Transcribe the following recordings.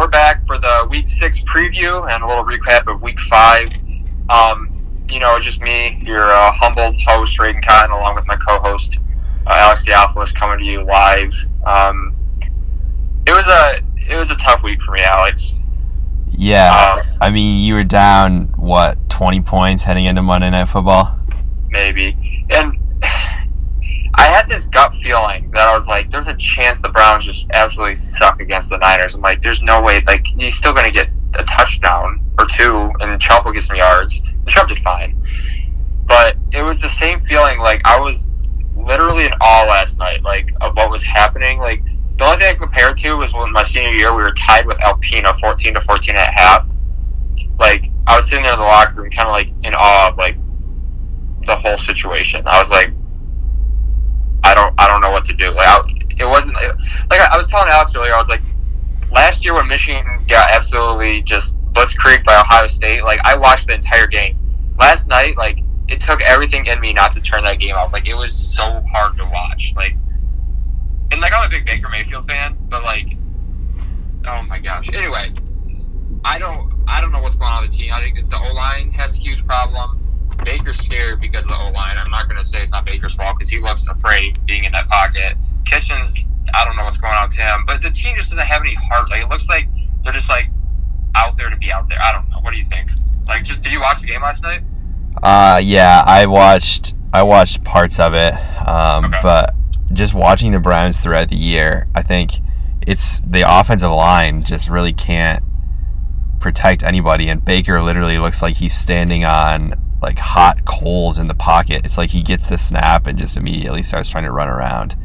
we're back for the week six preview and a little recap of week five. Um, you know, just me, your uh, humbled host, Raiden Cotton, along with my co-host uh, Alex Theophilus, coming to you live. Um, it was a it was a tough week for me, Alex. Yeah, um, I mean, you were down what twenty points heading into Monday Night Football. Maybe, and I had this gut feeling that I was like, "There's a chance the Browns just absolutely suck against the Niners." I'm like, "There's no way. Like, he's still going to get a touchdown or two, and Chubb will get some yards." And Chubb did fine, but it was the same feeling. Like I was literally in awe last night, like of what was happening. Like the only thing I compare it to was when my senior year we were tied with Alpena, fourteen to fourteen at half. Like I was sitting there in the locker room, kind of like in awe of like the whole situation. I was like, I don't, I don't know what to do. Like I, it wasn't like I was telling Alex earlier. I was like, last year when Michigan got absolutely just blitzkrieg by Ohio State, like I watched the entire game. Last night, like it took everything in me not to turn that game off. Like it was so hard to watch. Like, and like I'm a big Baker Mayfield fan, but like, oh my gosh. Anyway, I don't, I don't know what's going on with the team. I think it's the O line has a huge problem. Baker's scared because of the O line. I'm not going to say it's not Baker's fault because he looks afraid being in that pocket. Kitchens, I don't know what's going on with him, but the team just doesn't have any heart. Like it looks like they're just like out there to be out there. I don't know. What do you think? Like, just did you watch the game last night? Uh, yeah, I watched I watched parts of it, um, okay. but just watching the Browns throughout the year, I think it's the offensive line just really can't protect anybody, and Baker literally looks like he's standing on like hot coals in the pocket. It's like he gets the snap and just immediately starts trying to run around,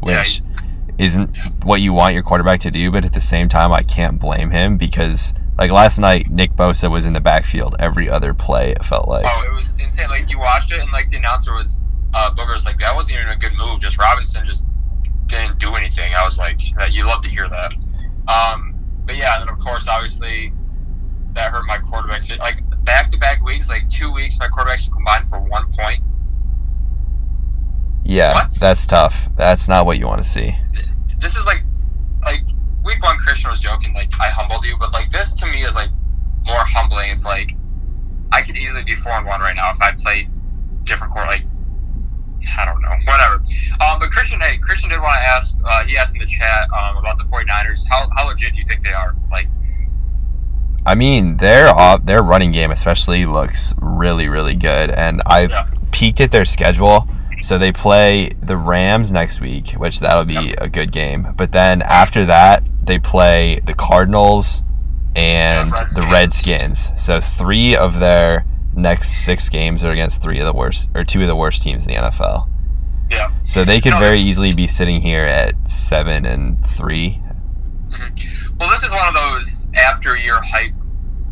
which yeah, isn't what you want your quarterback to do. But at the same time, I can't blame him because like last night, Nick Bosa was in the backfield every other play. It felt like. Oh, it was insane. Like you watched it, and like the announcer was, uh, Booger's like that wasn't even a good move. Just Robinson just didn't do anything. I was like, that you love to hear that. Um, but yeah, and then of course, obviously, that hurt my quarterbacks. Like back to back weeks, like two weeks, my quarterbacks combined for one point. Yeah, what? that's tough. That's not what you want to see. This is like, like week one, Christian was joking, like, I humbled you, but, like, this to me is, like, more humbling. It's like, I could easily be 4 and 1 right now if I played different core, like, I don't know, whatever. Um, but Christian, hey, Christian did want to ask, uh, he asked in the chat um, about the 49ers. How, how legit do you think they are? Like, I mean, their their running game especially looks really really good, and I yeah. peeked at their schedule so they play the Rams next week, which that'll be yep. a good game. But then after that, they play the Cardinals and yeah, the Redskins. So three of their next six games are against three of the worst or two of the worst teams in the NFL. Yeah. So they could no, very easily be sitting here at seven and 3 mm-hmm. Well, this is one of those after year hype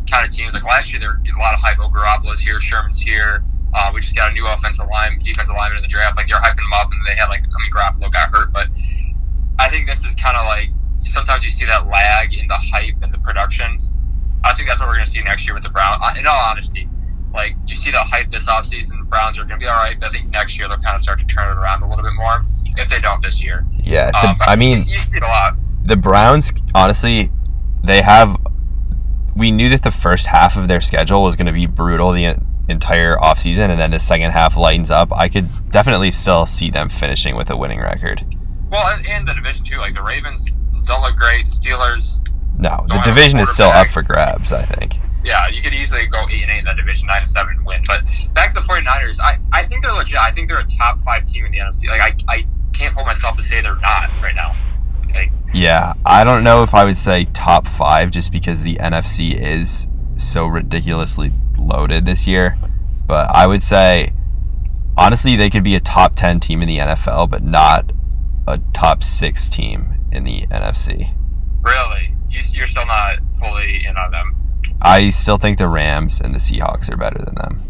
kind of teams. Like last year, there were a lot of hype. Garoppolo's here, Sherman's here. Uh, we just got a new offensive line, defensive lineman in the draft. Like they're hyping them up, and they had like I mean Garoppolo got hurt, but I think this is kind of like sometimes you see that lag in the hype and the production. I think that's what we're going to see next year with the Browns. Uh, in all honesty, like you see the hype this offseason, the Browns are going to be all right. But I think next year they'll kind of start to turn it around a little bit more if they don't this year. Yeah, the, um, I mean, you, you see it a lot. The Browns, honestly, they have. We knew that the first half of their schedule was going to be brutal. The entire offseason and then the second half lightens up, I could definitely still see them finishing with a winning record. Well, and the division too. Like the Ravens don't look great. Steelers. No, the division is still up for grabs. I think. Yeah, you could easily go eight and eight in that division, nine and seven and win. But back to the 49ers, I, I think they're legit. I think they're a top five team in the NFC. Like I, I can't hold myself to say they're not right now. Yeah, I don't know if I would say top five just because the NFC is so ridiculously loaded this year. But I would say, honestly, they could be a top 10 team in the NFL, but not a top six team in the NFC. Really? You're still not fully in on them? I still think the Rams and the Seahawks are better than them.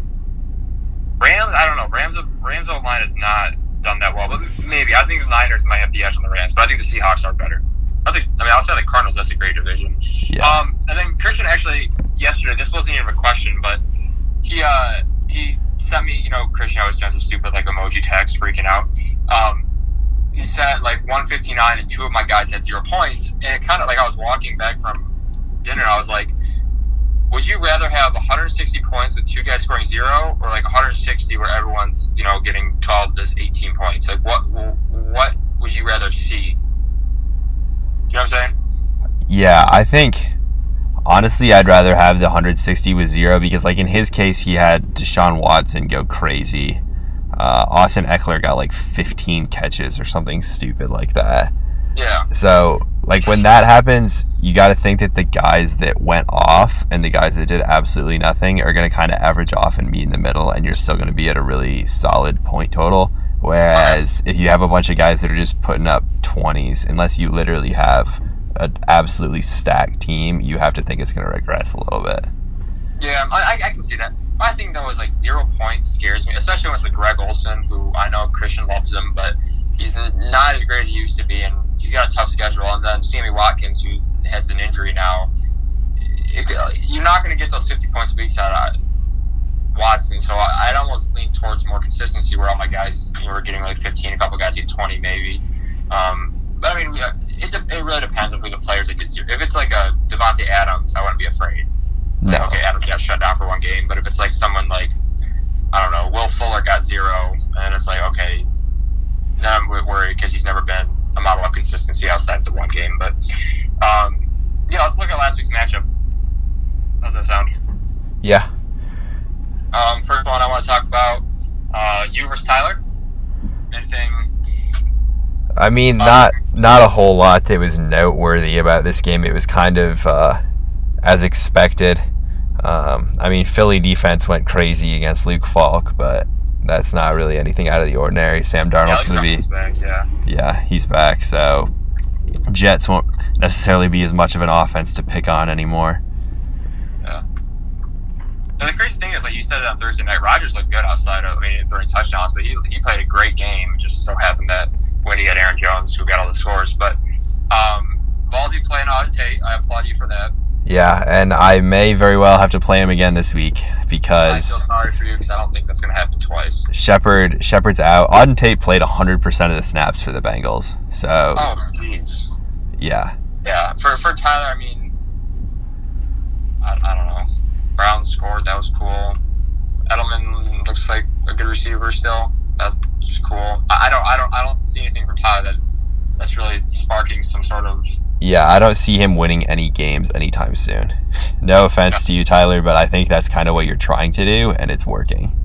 Rams, I don't know. Rams, Rams O line has not done that well, but maybe I think the Niners might have the edge on the Rams, but I think the Seahawks are better. I think. I mean, outside the Cardinals, that's a great division. Yeah. Um, and then Christian actually yesterday. This wasn't even a question, but he uh he sent me. You know, Christian always sends a stupid like emoji text, freaking out. Um, he said like 159, and two of my guys had zero points, and it kind of like I was walking back from dinner. I was like, would you rather have 160 points with two guys scoring zero, or like 160 where everyone's you know getting 12 to 18 points? Like what what would you rather see? You know what I'm saying? Yeah, I think honestly I'd rather have the 160 with zero because like in his case he had Deshaun Watson go crazy. Uh, Austin Ekeler got like 15 catches or something stupid like that. Yeah. So like when that happens, you got to think that the guys that went off and the guys that did absolutely nothing are going to kind of average off and meet in the middle, and you're still going to be at a really solid point total. Whereas if you have a bunch of guys that are just putting up 20s, unless you literally have an absolutely stacked team, you have to think it's going to regress a little bit. Yeah, I, I can see that. My thing though is like zero points scares me, especially it's like Greg Olsen, who I know Christian loves him, but he's not as great as he used to be, and got a tough schedule. And then Sammy Watkins, who has an injury now, it, you're not going to get those 50 points a week out of Watson. So I, would almost lean towards more consistency, where all my guys were getting like 15, a couple guys get 20 maybe. Um, but I mean, it, it really depends on who the players are. If it's like a Davante Adams, I wouldn't be afraid. No. Like, okay, Adams got shut down for one game, but if it's like someone like I don't know, Will Fuller got zero, and it's like okay, then I'm worried because he's never been a model of consistency outside of the one game. But um, yeah, let's look at last week's matchup. How's that sound? Yeah. Um, first one I want to talk about uh, you versus Tyler. Anything? I mean, um, not not a whole lot that was noteworthy about this game. It was kind of uh, as expected. Um, I mean, Philly defense went crazy against Luke Falk, but that's not really anything out of the ordinary. Sam Darnold's yeah, going to be back, yeah. yeah, he's back. So Jets won't necessarily be as much of an offense to pick on anymore. Yeah. And the crazy thing is, like you said on Thursday night, Rodgers looked good outside of, I mean, throwing touchdowns, but he, he played a great game. It just so happened that when he had Aaron Jones, who got all the scores. But um, ballsy playing on Tate, I applaud you for that. Yeah, and I may very well have to play him again this week because. I feel sorry for you because I don't think that's going to happen twice. Shepard, Shepard's out. Auden Tate played 100% of the snaps for the Bengals, so. Oh, jeez. Yeah. Yeah, for for Tyler, I mean, I, I don't know. Brown scored. That was cool. Edelman looks like a good receiver still. That's just cool. I, I don't, I don't, I don't see anything from Tyler that that's really sparking some sort of yeah, I don't see him winning any games anytime soon. No offense yeah. to you, Tyler, but I think that's kind of what you're trying to do, and it's working.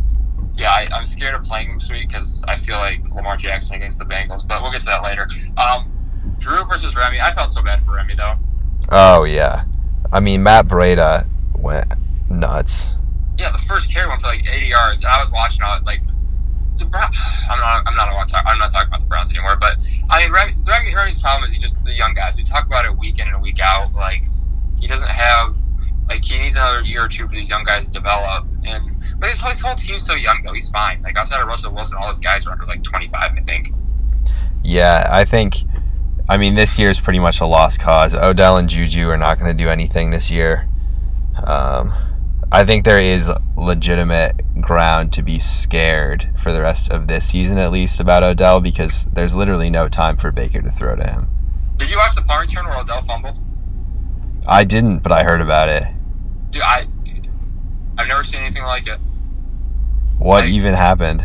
Yeah, I, am scared of playing him this week because I feel like Lamar Jackson against the Bengals, but we'll get to that later. Um, Drew versus Remy. I felt so bad for Remy though. Oh yeah, I mean Matt Breida went nuts. Yeah, the first carry went for like 80 yards, and I was watching all like the Brown, I'm not. I'm not. Talk, I'm not talking about the Browns anymore. But I mean, Remy, Remy's problem is he just the young guys. We talk about it week in and week out. Like he doesn't have. Like he needs another year or two for these young guys to develop. And but his, his whole team's so young though. He's fine. Like outside of Russell Wilson, all his guys are under like 25, I think. Yeah, I think. I mean, this year is pretty much a lost cause. Odell and Juju are not going to do anything this year. Um, I think there is legitimate ground to be scared for the rest of this season, at least, about Odell because there's literally no time for Baker to throw to him. Did you watch the punt return where Odell fumbled? I didn't, but I heard about it. Dude, I I've never seen anything like it. What like, even happened?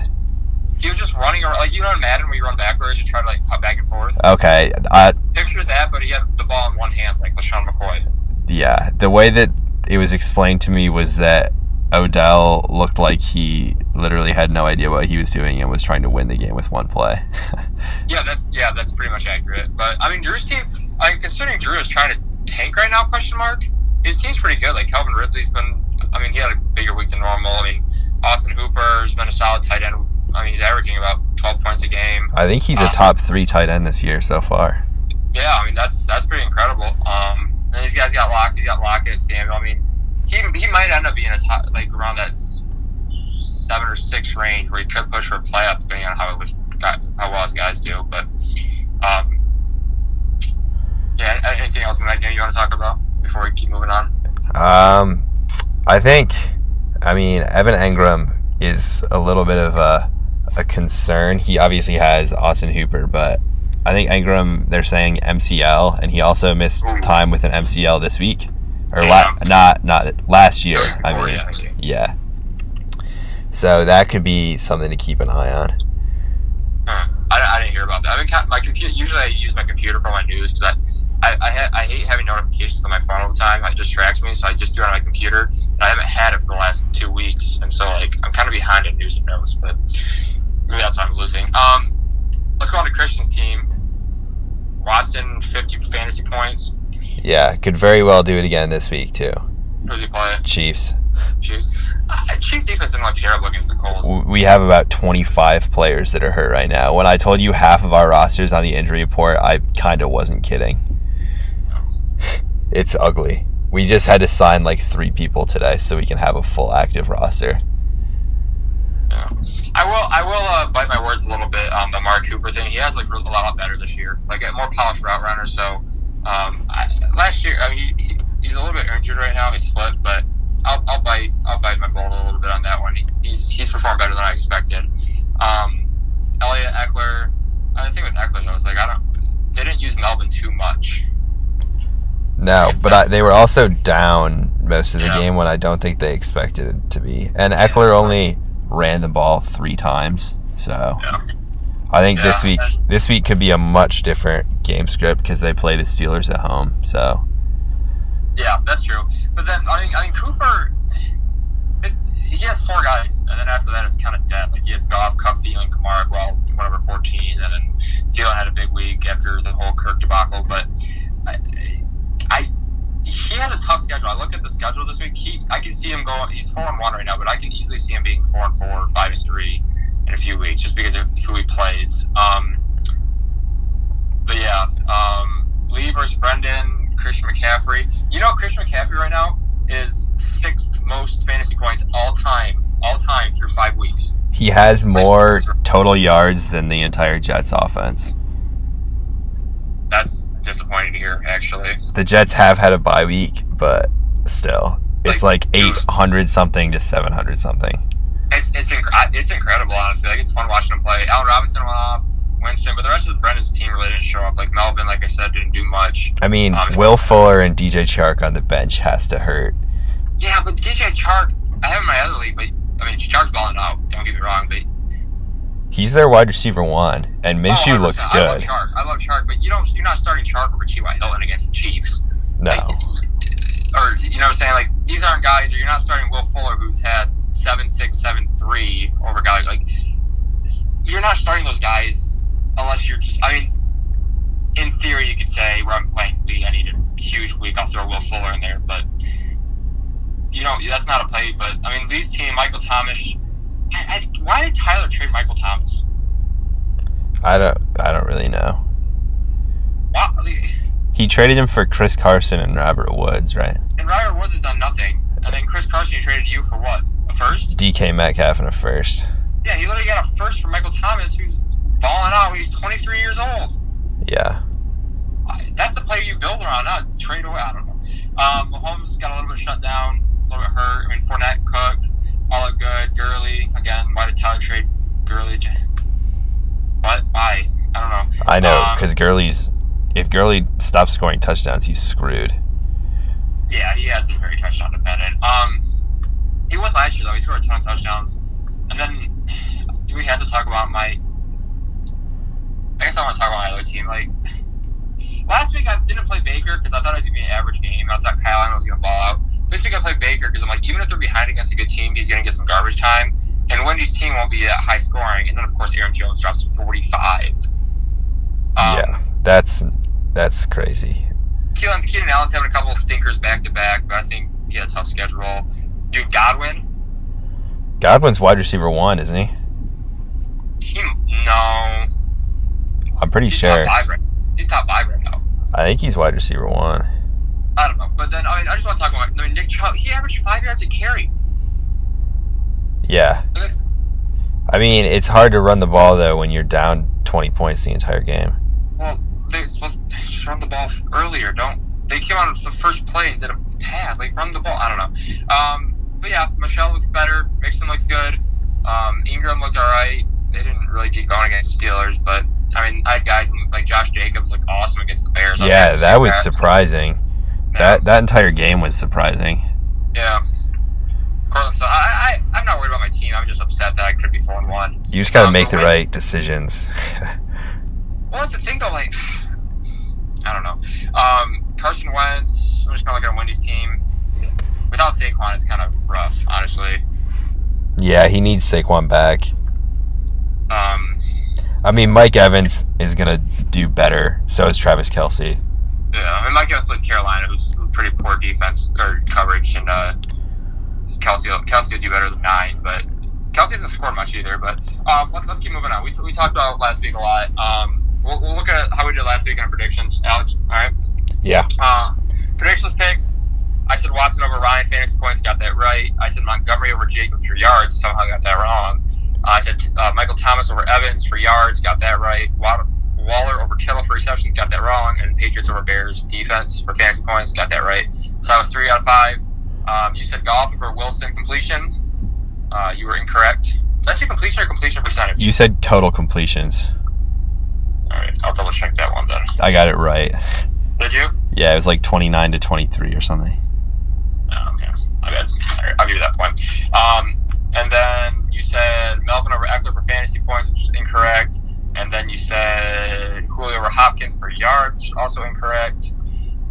He was just running around, like you know in Madden where you run backwards, you try to like cut back and forth. Okay, I picture that, but he had the ball in one hand, like LeSean McCoy. Yeah, the way that it was explained to me was that Odell looked like he literally had no idea what he was doing and was trying to win the game with one play. yeah, that's yeah, that's pretty much accurate. But I mean, Drew's team. I mean, considering Drew is trying to tank right now? Question mark. His team's pretty good. Like Calvin Ridley's been. I mean, he had a bigger week than normal. I mean, Austin Hooper's been a solid tight end. I mean, he's averaging about twelve points a game. I think he's um, a top three tight end this year so far. Yeah, I mean that's that's pretty incredible. Um, and these guys got Lockett, he's got Lockett, Samuel. I mean, he he might end up being a top like around that seven or six range where he could push for a playoff depending on how it was how well his guys do. But um, yeah, anything else in that game you want to talk about before we keep moving on? Um, I think, I mean, Evan Engram is a little bit of a a concern. He obviously has Austin Hooper, but I think Engram, they're saying MCL, and he also missed time with an MCL this week, or la- not not last year. I mean, yeah, yeah. So that could be something to keep an eye on. Huh. I, I didn't hear about that. I mean, my computer. Usually, I use my computer for my news because I, I, I, ha- I hate having notifications on my phone all the time. It distracts me, so I just do it on my computer. And I haven't had it for the last two weeks, and so like I'm kind of behind in news and notes. But maybe that's why I'm losing. Um, let's go on to Christian's team. Watson, 50 fantasy points. Yeah, could very well do it again this week too. Who's he play? Chiefs. Chiefs. Uh, Chiefs defense didn't look terrible against the Colts. We have about 25 players that are hurt right now. When I told you half of our rosters on the injury report, I kind of wasn't kidding. It's ugly. We just had to sign like three people today so we can have a full active roster. Yeah. I will. I will uh, bite my words a little bit on the Mark Cooper thing. He has like a lot better this year, like a more polished route runner. So um, I, last year, I mean, he, he, he's a little bit injured right now. He's split, but I'll, I'll bite. I'll bite my bullet a little bit on that one. He, he's he's performed better than I expected. Um, Elliot Ekeler. The thing with Ekeler though is like I don't. They didn't use Melvin too much. No, but I, they were also down most of the Yeah. game when I don't think they expected it to be. And Ekeler only ran the ball three times, so Yeah. I think this week this week could be a much different game script because they play the Steelers at home. So Yeah, that's true. But then I think I think Cooper, he has four guys, and then after that it's kind of dead. Like he has Goff, Kupp, Thielen, Kamara, well, whatever, fourteen, and then Thielen had a big week after the whole Kirk debacle. But I, I he has a tough schedule. I look at the schedule this week. He I can see him going. He's four and one right now, but I can easily see him being four and four, five and three in a few weeks, just because of who he plays. Um, but yeah, um, Lee versus Brendan, Christian McCaffrey. You know, Christian McCaffrey right now is sixth most fantasy points all time, all time through five weeks. he has more total yards than the entire Jets offense. That's disappointing to hear, actually. The Jets have had a bye week, but still, it's like 800 something to 700 something. It's it's inc- it's incredible, honestly. Like it's fun watching him play. Allen Robinson went off, Winston, but the rest of Brendan's team really didn't show up. Like Melvin, like I said, didn't do much. I mean, Um, Will Fuller and DJ Chark on the bench has to hurt. Yeah, but DJ Chark, I have him in my other league, but I mean Chark's balling out. Don't get me wrong, but He's their wide receiver one, and Minshew Oh, looks 100%. I love. Chark. I love Chark, but you don't. You're not starting Chark over T.Y. Hilton against the Chiefs. No, Like, or you know what I'm saying? Like these aren't guys. Or you're not starting Will Fuller, who's had seven six seven three over guys like. You're not starting those guys unless you're just. I mean, in theory, you could say where I'm playing league, I need a huge week. I'll throw Will Fuller in there, but you know that's not a play. But I mean, Lee's team, Michael Thomas. I, I, why did Tyler trade Michael Thomas? I don't. I don't really know. Why, He traded him for Chris Carson and Robert Woods, right? and Robert Woods has done nothing. And then Chris Carson, you traded you for what? A first? DK Metcalf in a first. Yeah, he literally got a first from Michael Thomas, who's balling out. He's 23 years old. Yeah, That's a player you build around, not trade away. I don't know. Um, Mahomes got a little bit shut down, a little bit hurt. I mean, Fournette, Cook, all look good. Gurley, again, why did Tyler trade Gurley? What? Why? I don't know. I know Um, because Gurley's. If Gurley stops scoring touchdowns, he's screwed. Yeah, he has been very touchdown dependent. Um, he was last year though. He scored a ton of touchdowns. And then, do we have to talk about my? I guess I want to talk about my other team. Like last week, I didn't play Baker because I thought it was gonna be an average game. I thought Kyle Allen was gonna ball out. This week, I played Baker because I'm like, even if they're behind against a good team, he's gonna get some garbage time. And Wendy's team won't be that high scoring. And then, of course, Aaron Jones drops 45. Um, yeah, that's that's crazy. Keenan, Keenan Allen's having a couple of stinkers back to back, but I think he had a tough schedule. Dude, Godwin, Godwin's wide receiver one, isn't he? he no, I'm pretty he's sure. top five right. He's top five right now. I think he's wide receiver one. I don't know, but then I mean, I just want to talk about. I mean, Nick Chubb, he averaged five yards a carry. Yeah. Then- I mean, it's hard to run the ball though when you're down 20 points the entire game. Well, they supposed to just run the ball earlier. Don't they came out of the first play and did a pass? Like run the ball. I don't know. Um, but yeah, Michel looks better. Mixon looks good. Um, Ingram looks all right. They didn't really get going against the Steelers, but I mean, I had guys like Josh Jacobs look awesome against the Bears. I Yeah, that was surprising. That that entire game was surprising. Yeah. So I, I, I'm not worried about my team. I'm just upset that I could be 4 and 1. You just got to Um, make the right decisions. Well, that's the thing, though. Like, I don't know. Um, Carson Wentz. I'm just gonna look at Wendy's team. Without Saquon, it's kind of rough, honestly. yeah, he needs Saquon back. Um, I mean, Mike Evans is gonna do better. So is Travis Kelce. yeah, I mean, Mike Evans plays Carolina, who's pretty poor defense or coverage, and uh, Kelce, Kelce will do better than nine, but Kelsey hasn't scored much either. But um, let's let's keep moving on. We, we talked about last week a lot. Um, we'll, we'll look at how we did last week on predictions, Alex. All right. Yeah. Uh, predictions picks. I said Watson over Ryan fantasy points, got that right. I said Montgomery over Jacobs for yards, somehow got that wrong. Uh, I said uh, Michael Thomas over Evans for yards, got that right. Wa- Waller over Kittle for receptions, got that wrong. And Patriots over Bears defense for fantasy points, got that right. So I was three out of five. Um, you said Goff over Wilson completion. Uh, you were incorrect. Did I say completion or completion percentage? You said total completions. All right, I'll double check that one then. I got it right. Did you? Yeah, it was like 29 to 23 or something. Oh, okay. My bad. Right, I'll give you that point. Um, and then you said Melvin over Ekeler for fantasy points, which is incorrect. And then you said Julio over Hopkins for yards, which is also incorrect.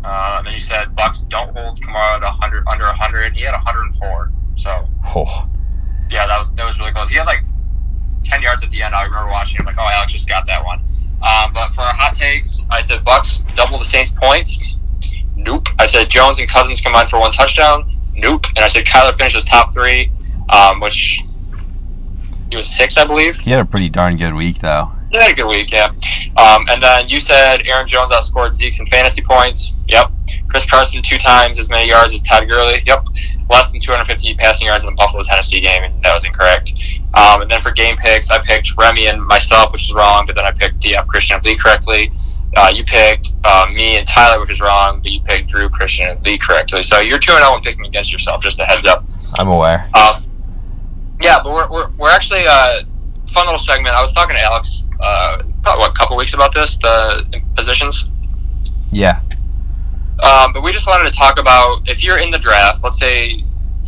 Uh, and then you said Bucks don't hold Kamara to 100 under 100. He had 104. So Oh, yeah, that was that was really close. He had like 10 yards at the end. I remember watching him like, oh, Alex just got that one. Um, but for our hot takes, I said Bucks double the Saints points. Nope. I said Jones and Cousins combined for one touchdown. Nope. And I said Kyler finishes top three, um, which he was six, I believe. he had a pretty darn good week though. He had a good week, yeah. Um, and then you said Aaron Jones outscored Zeke's in fantasy points. Yep. Chris Carson two times as many yards as Todd Gurley. Yep. Less than 250 passing yards in the Buffalo Tennessee game, and that was incorrect. Um, and then for game picks, I picked Remy and myself, which is wrong, but then I picked DM Christian and Lee correctly. Uh, you picked uh, me and Tyler, which is wrong, but you picked Drew, Christian, and Lee correctly. So you're 2 0 and picking against yourself, just a heads up. I'm aware. Um, yeah, but we're, we're, we're actually uh, fun little segment. I was talking to Alex uh, about what a couple weeks about this the positions. Yeah. Um, but we just wanted to talk about if you're in the draft. Let's say,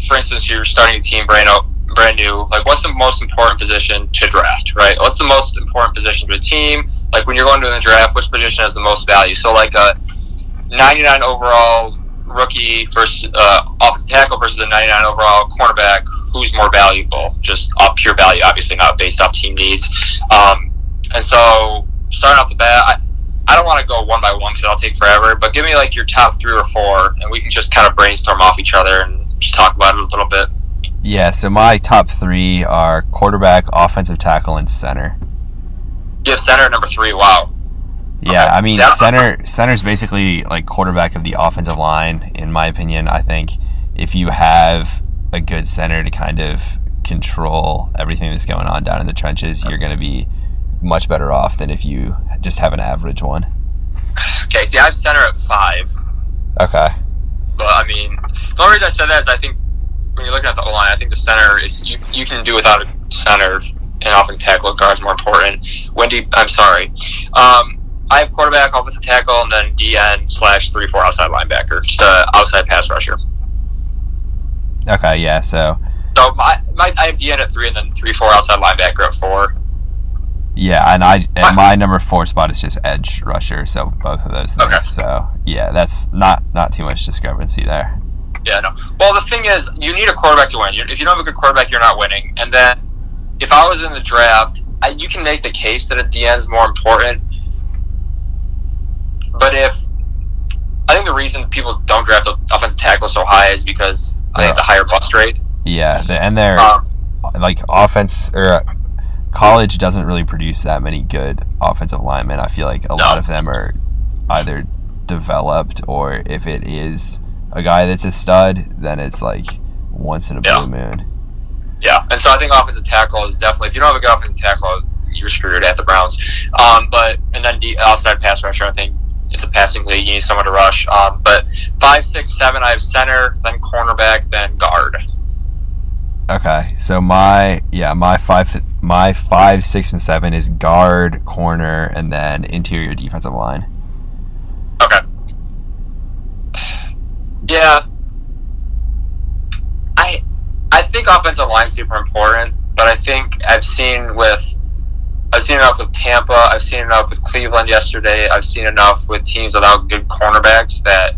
for instance, you're starting a team up, brand new. Like, what's the most important position to draft? Right? What's the most important position to a team? Like when you're going to the draft, which position has the most value? So like a 99 overall rookie versus uh, offensive tackle versus a 99 overall cornerback, who's more valuable? Just off pure value, obviously not based off team needs. Um, and so, starting off the bat, I, I don't want to go one by one because it'll take forever. But give me like your top three or four, and we can just kind of brainstorm off each other and just talk about it a little bit. Yeah, so my top three are quarterback, offensive tackle, and center. You have center at number three. Wow. Yeah, Okay. I mean Yeah. center center's basically like quarterback of the offensive line, in my opinion. I think if you have a good center to kind of control everything that's going on down in the trenches, you're gonna be much better off than if you just have an average one. Okay, see, I have center at five. Okay. But I mean, the only reason I said that is I think when you're looking at the O line, I think the center is you you can do without a center and often tackle guard is more important. Wendy, I'm sorry. Um, I have quarterback, offensive tackle, and then DN slash three four outside linebacker, just a outside pass rusher. Okay, yeah, so So my, my I have DN at three, and then three four outside linebacker at four. yeah, and I and my number four spot is just edge rusher, so both of those things. Okay. So yeah, that's not not too much discrepancy there. Yeah, no. Well, the thing is, you need a quarterback to win. If you don't have a good quarterback, you're not winning. And then, if I was in the draft, I, you can make the case that a DN is more important. But if I think the reason people don't draft the offensive tackle so high is because I think it's a higher bust rate. Yeah, and they're Um, like offense or uh, college doesn't really produce that many good offensive linemen. I feel like a lot of them are either developed or if it is a guy that's a stud, then it's like once in a Yeah. blue moon. Yeah, and so I think offensive tackle is definitely if you don't have a good offensive tackle, you're screwed at the Browns. Um, but and then the outside pass rusher, I think it's a passing league. You need someone to rush. Um, but five, six, seven, I have center, then cornerback, then guard. Okay, so my yeah my five my five six and seven is guard, corner, and then interior defensive line. Yeah. I I think offensive line's super important, but I think I've seen with I've seen enough with Tampa, I've seen enough with Cleveland yesterday, I've seen enough with teams without good cornerbacks that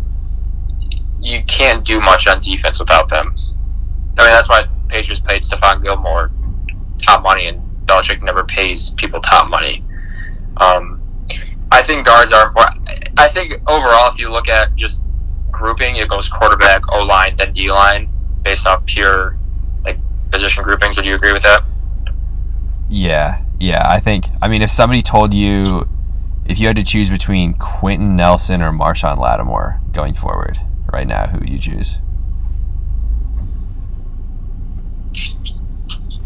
you can't do much on defense without them. I mean that's why Patriots paid Stephon Gilmore top money and Belichick never pays people top money. Um, I think guards are important. I think overall, if you look at just grouping, it goes quarterback, O line, then D line, based off pure like position groupings. Would you agree with that? Yeah, yeah. I think. I mean, if somebody told you, if you had to choose between Quenton Nelson or Marshon Lattimore going forward, right now, who would you choose?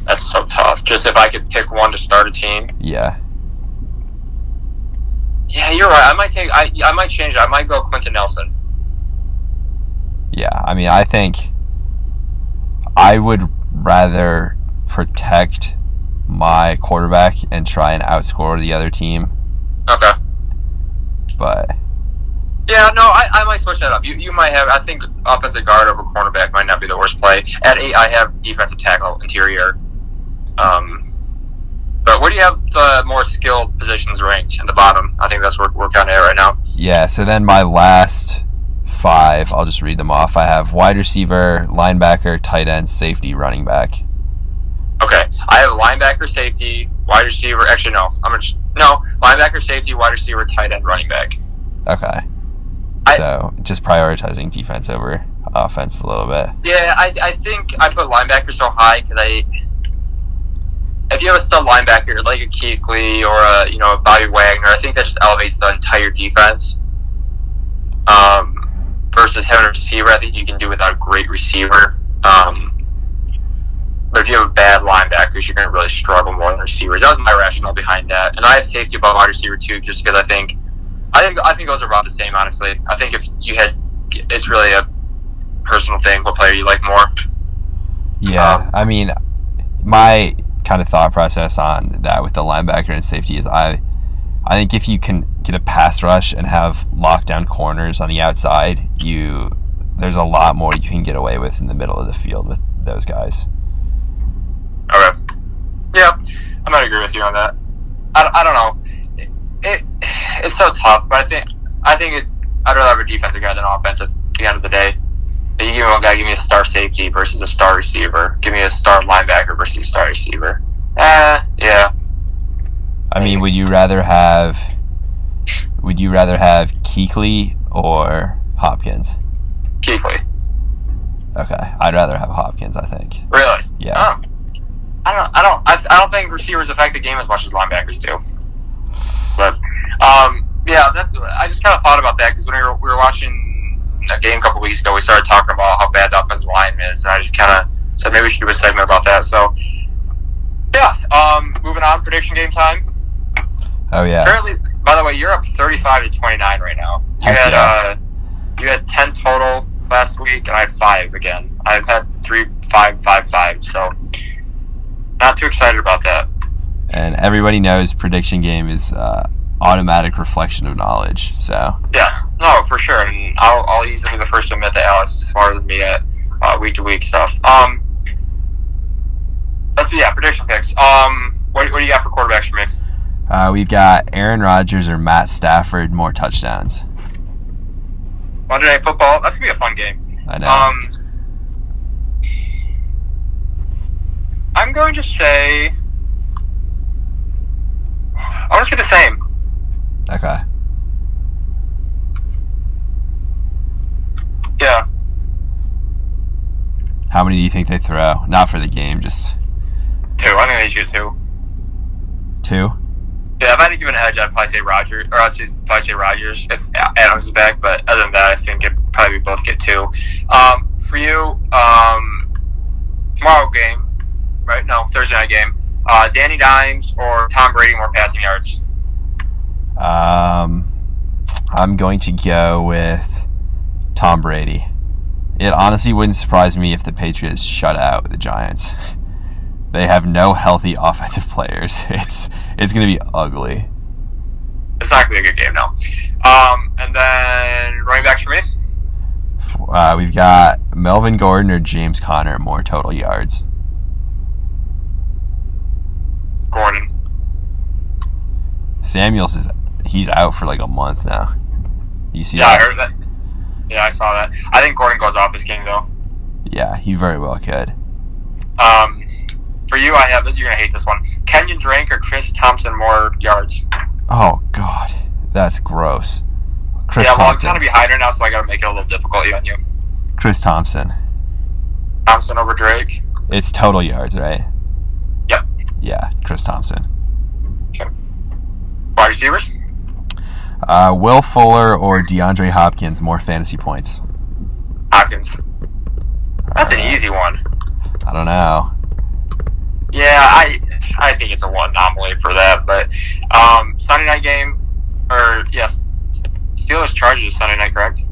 That's so tough. Just if I could pick one to start a team. Yeah. Yeah, you're right. I might take. I I might change it. I might go Quenton Nelson. Yeah, I mean, I think I would rather protect my quarterback and try and outscore the other team. Okay. But yeah, no, I, I might switch that up. You you might have. I think offensive guard over cornerback might not be the worst play. At eight, I have defensive tackle, interior. Um, but where do you have the more skilled positions ranked in the bottom? I think that's where we're kind of at right now. Yeah. So then my last five, I'll just read them off. I have wide receiver, linebacker, tight end, safety, running back. Okay, I have linebacker, safety, wide receiver. Actually, no, I'm gonna no linebacker, safety, wide receiver, tight end, running back. Okay. I- so just prioritizing defense over offense a little bit. Yeah, I, I think I put linebacker so high because I, if you have a stud linebacker like a Kuechly or a you know a Bobby Wagner, I think that just elevates the entire defense. Um, versus having a receiver, I think you can do without a great receiver. Um, but if you have bad linebackers, you're going to really struggle more than receivers. That was my rationale behind that, and I have safety above wide receiver too, just because I think, I think I think those are about the same. Honestly, I think if you had, it's really a personal thing. What player you like more? Yeah, Um, I mean, my kind of thought process on that with the linebacker and safety is I, I think if you can get a pass rush and have lockdown corners on the outside, you there's a lot more you can get away with in the middle of the field with those guys. Okay. Yeah, I might agree with you on that. I, I don't know. It, it it's so tough, but I think I think it's I'd rather have a defensive guy than offense at the end of the day. You give me one guy, give me a star safety versus a star receiver. Give me a star linebacker versus a star receiver. Eh, yeah. I mean, would you rather have would you rather have Kuechly or Hopkins? Kuechly. Okay, I'd rather have Hopkins. I think. Really? Yeah. Oh. I don't. I don't. I, I don't think receivers affect the game as much as linebackers do. But um, yeah, that's. I just kind of thought about that because when we were, we were watching a game a couple weeks ago, we started talking about how bad the offensive line is, and I just kind of said maybe we should do a segment about that. So yeah. Um, moving on. Prediction game time. Oh yeah. Currently, by the way, you're up 35 to 29 right now. You Heck had yeah. uh, you had 10 total last week, and I had five again. I've had three, five, five, five. So not too excited about that. And everybody knows prediction game is uh, automatic reflection of knowledge. So Yeah, no, for sure, and I'll, I'll easily be the first to admit that Alex is smarter than me at uh, week to week stuff. Um, let's yeah, prediction picks. Um, what, what do you got for quarterbacks for me? Uh, we've got Aaron Rodgers or Matt Stafford more touchdowns. Monday Night Football. That's gonna be a fun game. I know. Um, I'm going to say. I want to say the same. okay. Yeah. How many do you think they throw? Not for the game, just Two. I think they shoot two. two. Yeah, if I had to give an edge, I'd probably say Roger, or I'd probably say Rodgers if Adams is back. But other than that, I think it probably we both get two. Um, for you, um, tomorrow game, right? No, Thursday night game. Uh, Danny Dimes or Tom Brady more passing yards. Um, I'm going to go with Tom Brady. It honestly wouldn't surprise me if the Patriots shut out the Giants. They have no healthy offensive players. It's it's going to be ugly. It's not gonna be a good game now. Um, and then running backs for me. Uh, we've got Melvin Gordon or James Conner more total yards. Gordon. Samuels is he's out for like a month now. You see Yeah, I that? heard that. Yeah, I saw that. I think Gordon goes off this game though. Yeah, he very well could. Um, for you, I have you're gonna hate this one. Kenyan Drake or Chris Thompson more yards? Oh God, that's gross. Chris yeah, well, I'm Thompson. kind of behind her now, so I gotta make it a little difficult on you. Chris Thompson. Thompson over Drake. It's total yards, right? Yep. Yeah, Chris Thompson. Okay. Wide receivers. Uh, Will Fuller or DeAndre Hopkins more fantasy points? Hopkins. That's an Uh, easy one. I don't know. Yeah, I I think it's a one anomaly for that. But um, Sunday night game, or yes, Steelers Chargers Sunday night, correct?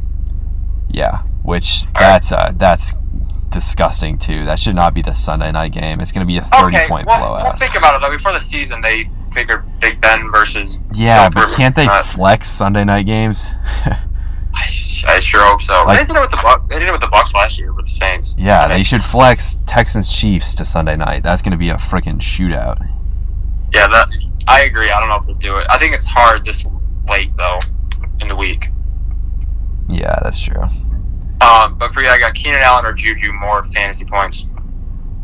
Yeah, which All right. that's uh, that's disgusting too. That should not be the Sunday night game. It's going to be a thirty okay, point well, blowout. well, think about it though. Before the season, they figured Big Ben versus. yeah, but can't they Uh, flex Sunday night games? I, I sure hope so. Like- they did it with the Buck. They did it with the Bucks last year with the Saints. yeah, they should flex Texans Chiefs to Sunday night. That's going to be a freaking shootout. Yeah, that I agree. I don't know if they'll do it. I think it's hard this late though in the week. Yeah, that's true. Um, but for you, I got Keenan Allen or Juju more fantasy points.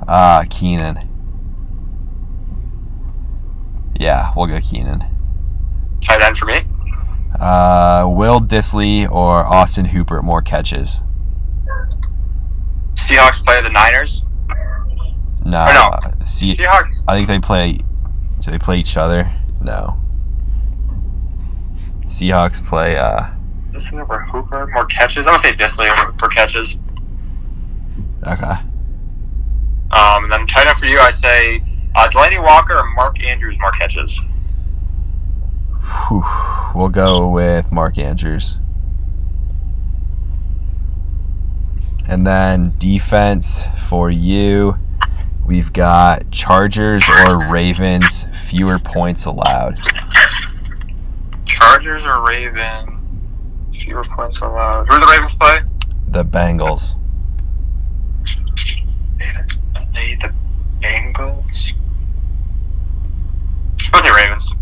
Uh, Keenan. Yeah, we'll go Keenan. Tight end for me. Uh, Will Dissly or Austin Hooper more catches? Seahawks play the Niners. No. See, Seahawks. I think they play. Do they play each other? No. Seahawks play. Uh, Dissly over Hooper. More catches. I'm gonna say Dissly over for catches. okay. Um, and then tight end for you, I say uh, Delanie Walker or Mark Andrews more catches. Whew. We'll go with Mark Andrews. And then defense for you, we've got Chargers or Ravens, fewer points allowed. Chargers or Ravens, Fewer points allowed. Who do the Ravens play? The Bengals. Ravens play the Bengals. I'll say Ravens.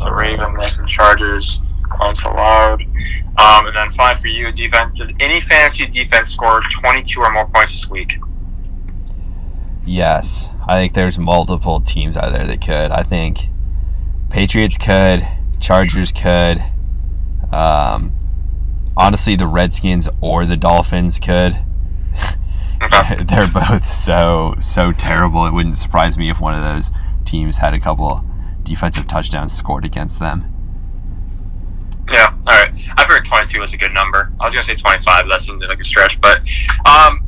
So Raven, Nathan Chargers, points allowed. Um, and then finally for you, defense. Does any fantasy defense score 22 or more points this week? Yes, I think there's multiple teams out there that could. I think Patriots could, Chargers could. Um, honestly, the Redskins or the Dolphins could. They're both so so terrible. It wouldn't surprise me if one of those teams had a couple defensive touchdowns scored against them. Yeah, all right. I figured 22 was a good number. I was going to say 25, but that seemed like a stretch. But um,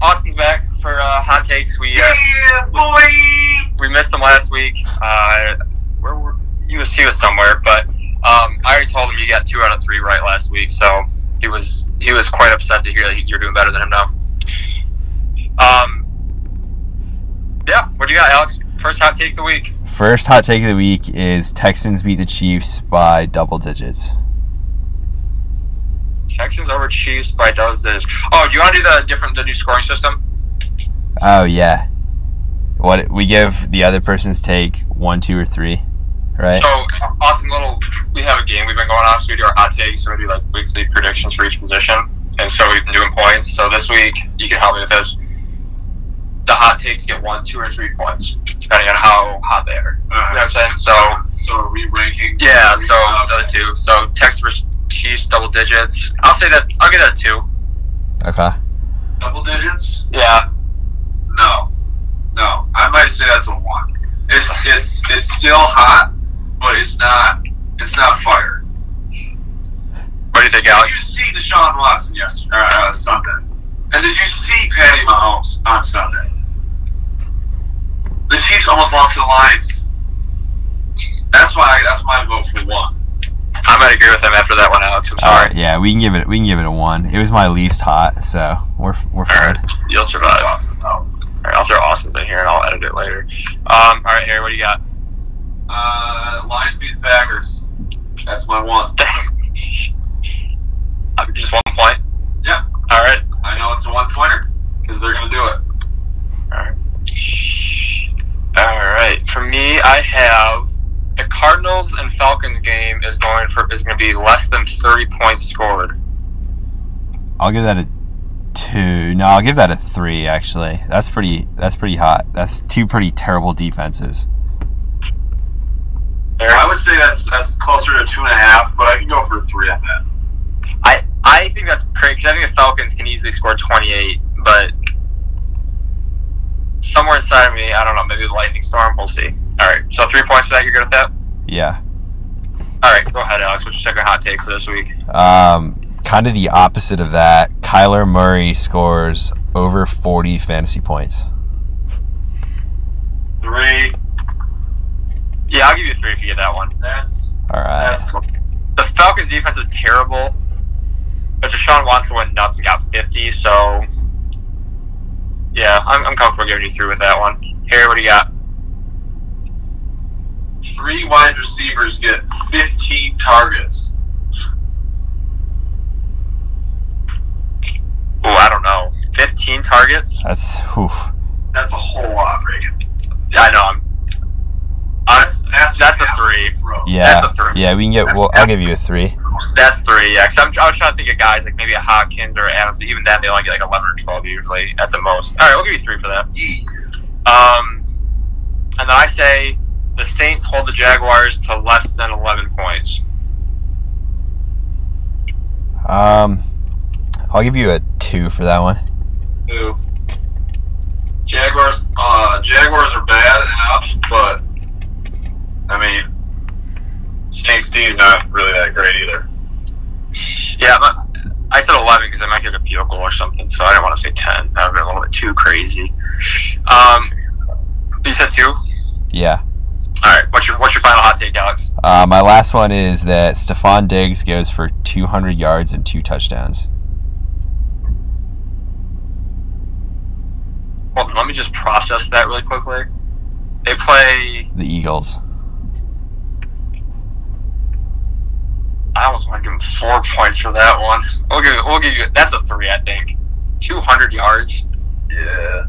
Austin's back for uh, hot takes. We uh, Yeah, boy! we missed him last week. Uh, where were he was he was somewhere, but um, I already told him you got two out of three right last week, so he was he was quite upset to hear that you're doing better than him now. Um, yeah, what do you got, Alex? First hot take of the week. First hot take of the week is Texans beat the Chiefs by double digits. Texans over Chiefs by double digits. Oh, do you want to do the different the new scoring system? Oh yeah. What we give the other person's take one, two, or three, right? So, Austin Little, we have a game we've been going on, so we do our hot takes, and we do like weekly predictions for each position. And so we've been doing points. So this week, you can help me with this. The hot takes get one, two, or three points, depending on how hot they are. You know what I'm saying? So, So are we ranking? yeah, so the other two. So, Texas versus Chiefs, double digits. I'll say that, I'll get that two. Okay. Double digits? Yeah. No. No. I might say that's a one. It's it's it's still hot, but it's not it's not fire. What do you think, Alex? Did you Alex? see Deshaun Watson yesterday, uh, Sunday? And did you see Patty Mahomes on Sunday? the Chiefs almost lost to the Lions. That's why. That's my vote for one. I might agree with him after that one, Alex. I'm sorry. Uh, yeah, we can give it. We can give it a one. It was my least hot, so we're we're fired. Right, you'll survive. All right, I'll throw Austin's in here and I'll edit it later. Um, all right, Harry, what do you got? Uh, Lions beat the Packers. That's my one. Uh, just one point. Yeah. All right. I know it's a one pointer because they're gonna do it. All right. All right. For me, I have the Cardinals and Falcons game is going for is going to be less than thirty points scored. I'll give that a two. No, I'll give that a three. Actually, that's pretty. That's pretty hot. That's two pretty terrible defenses. I would say that's that's closer to two and a half, but I can go for three on that. I I think that's great because I think the Falcons can easily score twenty eight, but somewhere inside of me, I don't know, maybe the lightning storm. We'll see. All right, so three points for that. You're good with that? Yeah. All right, go ahead, Alex. What's your second hot take for this week? Um, kind of the opposite of that. Kyler Murray scores over 40 fantasy points. Three. Yeah, I'll give you three if you get that one. That's All right. that's cool. The Falcons' defense is terrible, but Deshaun Watson went nuts and got 50, so yeah, I'm, I'm comfortable giving you three with that one. Harry, what do you got? Three wide receivers get 15 targets. Ooh, I don't know. 15 targets? That's whew. That's a whole lot, Reagan. I know. I'm, That's that's, a three. yeah. That's a three. Yeah, we can get. Well, I'll give you a three. That's three, yeah. Cause I'm, I was trying to think of guys like maybe a Hopkins or Adams. Even that, they only get like 11 or 12 usually at the most. All right, we'll give you three for that. Um, and then I say the Saints hold the Jaguars to less than 11 points. Um, I'll give you a two for that one. Who? Jaguars. Uh, Jaguars are bad enough, but I mean, Saints D's not really that great either. Yeah, but I said 11 because I might get a field goal or something, so I didn't want to say 10. That would be a little bit too crazy. Um, you said two? Yeah. All right. What's your What's your final hot take, Alex? Uh, my last one is that Stefon Diggs goes for 200 yards and two touchdowns. Hold on, let me just process that really quickly. They play. The Eagles. I was want to give them four points for that one. We'll give. We'll give you. That's a three, I think. 200 yards. Yeah.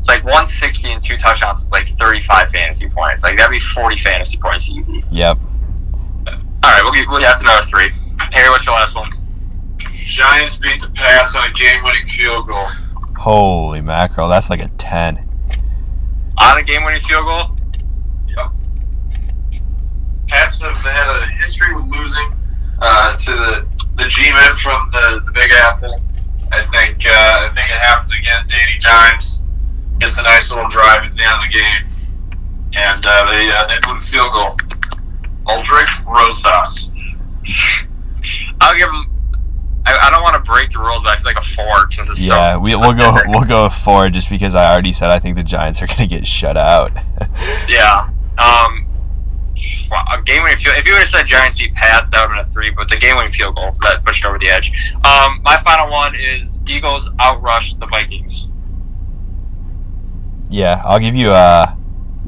It's like 160 and two touchdowns. It's like 35 fantasy points. Like that'd be 40 fantasy points easy. Yep. All right, we'll give. Well, yeah, that's another three. Harry, what's your last one? Giants beat the Pats on a game-winning field goal. Holy mackerel, that's like a 10. On a game-winning field goal. Pats have had a history with losing uh, to the the G-men from the, the Big Apple. I think uh, I think it happens again. Danny Dimes gets a nice little drive at the end of the game, and uh, they uh, they put a field goal. Aldrick Rosas. I'll give him. I, I don't want to break the rules, but I feel like a four since it's Yeah, so. we, we'll go we'll go four just because I already said I think the Giants are going to get shut out. Yeah. Um. A game winning field. If you would have said Giants beat Pats, that would have been a three. But the game winning field goal so that pushed over the edge. Um. My final one is Eagles outrush the Vikings. yeah, I'll give you a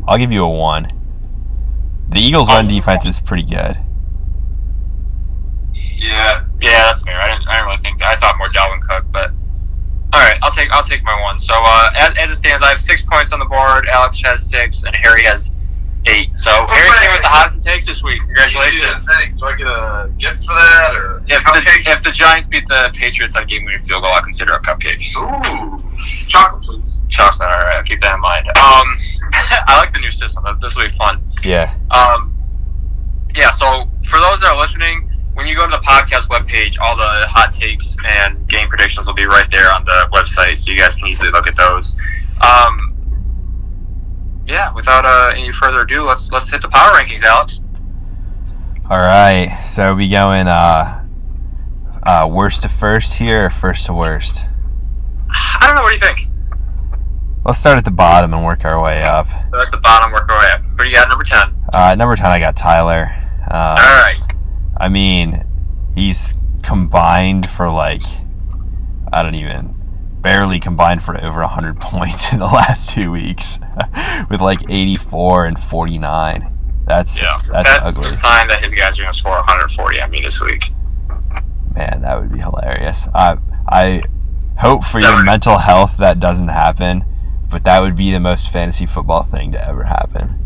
I'll give you a 1. The Eagles run defense is pretty good. Yeah, Yeah, that's fair. I didn't. I didn't really think that. I thought more Dalvin Cook, but. All right, I'll take I'll take my one. So uh, as, as it stands, I have six points on the board. Alex has six, and Harry has eight. So Harry came with the hottest takes this week. Congratulations. Thanks. Do I get a gift for that or If the, if the Giants beat the Patriots on a game winning field goal, I consider a cupcake. Ooh, chocolate, please. Chocolate, all right. Keep that in mind. Um, I like the new system. This will be fun. Yeah. Um, yeah. So for those that are listening, when you go to the podcast webpage, all the hot takes and game predictions will be right there on the website, so you guys can easily look at those. Um, yeah. Without uh, any further ado, let's let's hit the power rankings, Alex. All right. So we going uh uh worst to first here or first to worst? I don't know. What do you think? Let's start at the bottom and work our way up. So at the bottom, work our way up. Who do you got? Number ten. Uh, number 10 I got Tyler. All Uh, right. I mean, he's combined for like I don't even barely combined for over 100 points in the last 2 weeks with like 84 and 49. That's Yeah, that's, that's ugly. the sign that his guys are going to score 140 on me this week. Man, that would be hilarious. I I hope for your mental health that doesn't happen, but that would be the most fantasy football thing to ever happen.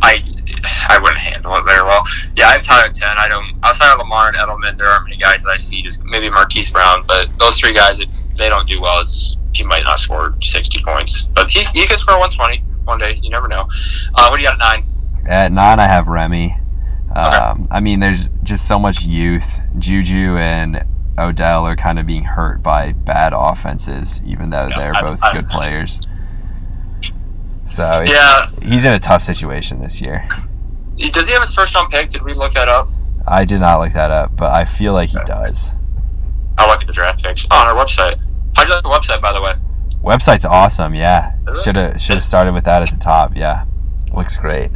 I I wouldn't handle it very well. Yeah, I have Tyler ten. I don't outside of Lamar and Edelman, there aren't many guys that I see. Just maybe Marquise Brown, but those three guys, if they don't do well, it's he might not score sixty points, but he he could score one twenty one day. You never know. Uh, what do you got at nine? At nine, I have Remy. Um, I mean, there's just so much youth. Juju and Odell are kind of being hurt by bad offenses, even though Yeah, they're I- both I- good players. So Yeah. he's in a tough situation this year. Does he have his first round pick? Did we look that up? I did not look that up, but I feel like he does. Look at the draft picks oh, on our website. How'd you like the website, by the way? Website's awesome. Yeah, should have should have started with that at the top. Yeah, looks great.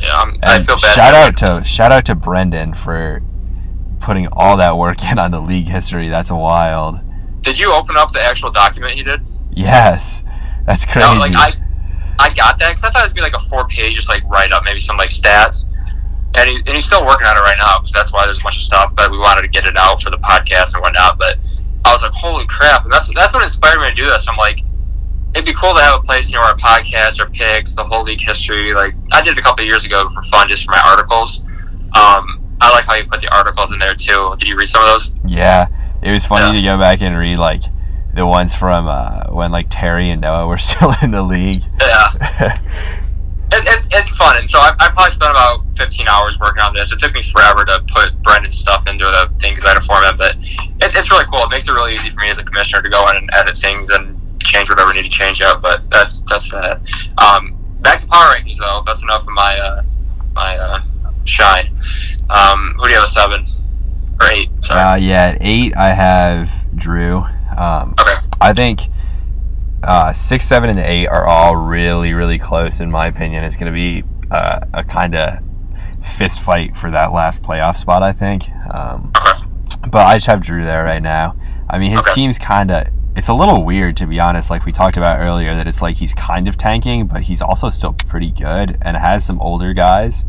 Yeah, I'm, I And feel bad. shout out to shout out to Brendan for putting all that work in on the league history. That's wild. Did you open up the actual document he did? Yes, that's crazy. No, like I, I got that because I thought it would be like a four page, just like write up, maybe some like stats. And, he, and he's still working on it right now because that's why there's a bunch of stuff. But we wanted to get it out for the podcast and whatnot. But I was like, holy crap! And that's that's what inspired me to do this. I'm like, it'd be cool to have a place, you know, our podcast, our picks, the whole league history. Like I did it a couple of years ago for fun, just for my articles. Um, I like how you put the articles in there too. Did you read some of those? yeah, it was funny Yeah. to go back and read like the ones from uh, when like Terry and Noah were still in the league. Yeah. it, it's it's fun, and so I, I probably spent about 15 hours working on this. It took me forever to put Brendan's stuff into the thing because I had to format, but it, it's really cool. It makes it really easy for me as a commissioner to go in and edit things and change whatever I need to change out. But that's that's that. Um, back to power rankings though. That's enough of my uh, my uh, shine. Um, who do you have a seven or eight? Sorry. uh, yeah, at eight I have Drew. Um, okay. I think uh, six, seven, and eight are all really, really close in my opinion. It's going to be uh, a kind of fist fight for that last playoff spot. I think. Um, Okay. but I just have Drew there right now. I mean, his Okay. team's kind of. It's a little weird to be honest. Like we talked about earlier, that it's like he's kind of tanking, but he's also still pretty good and has some older guys.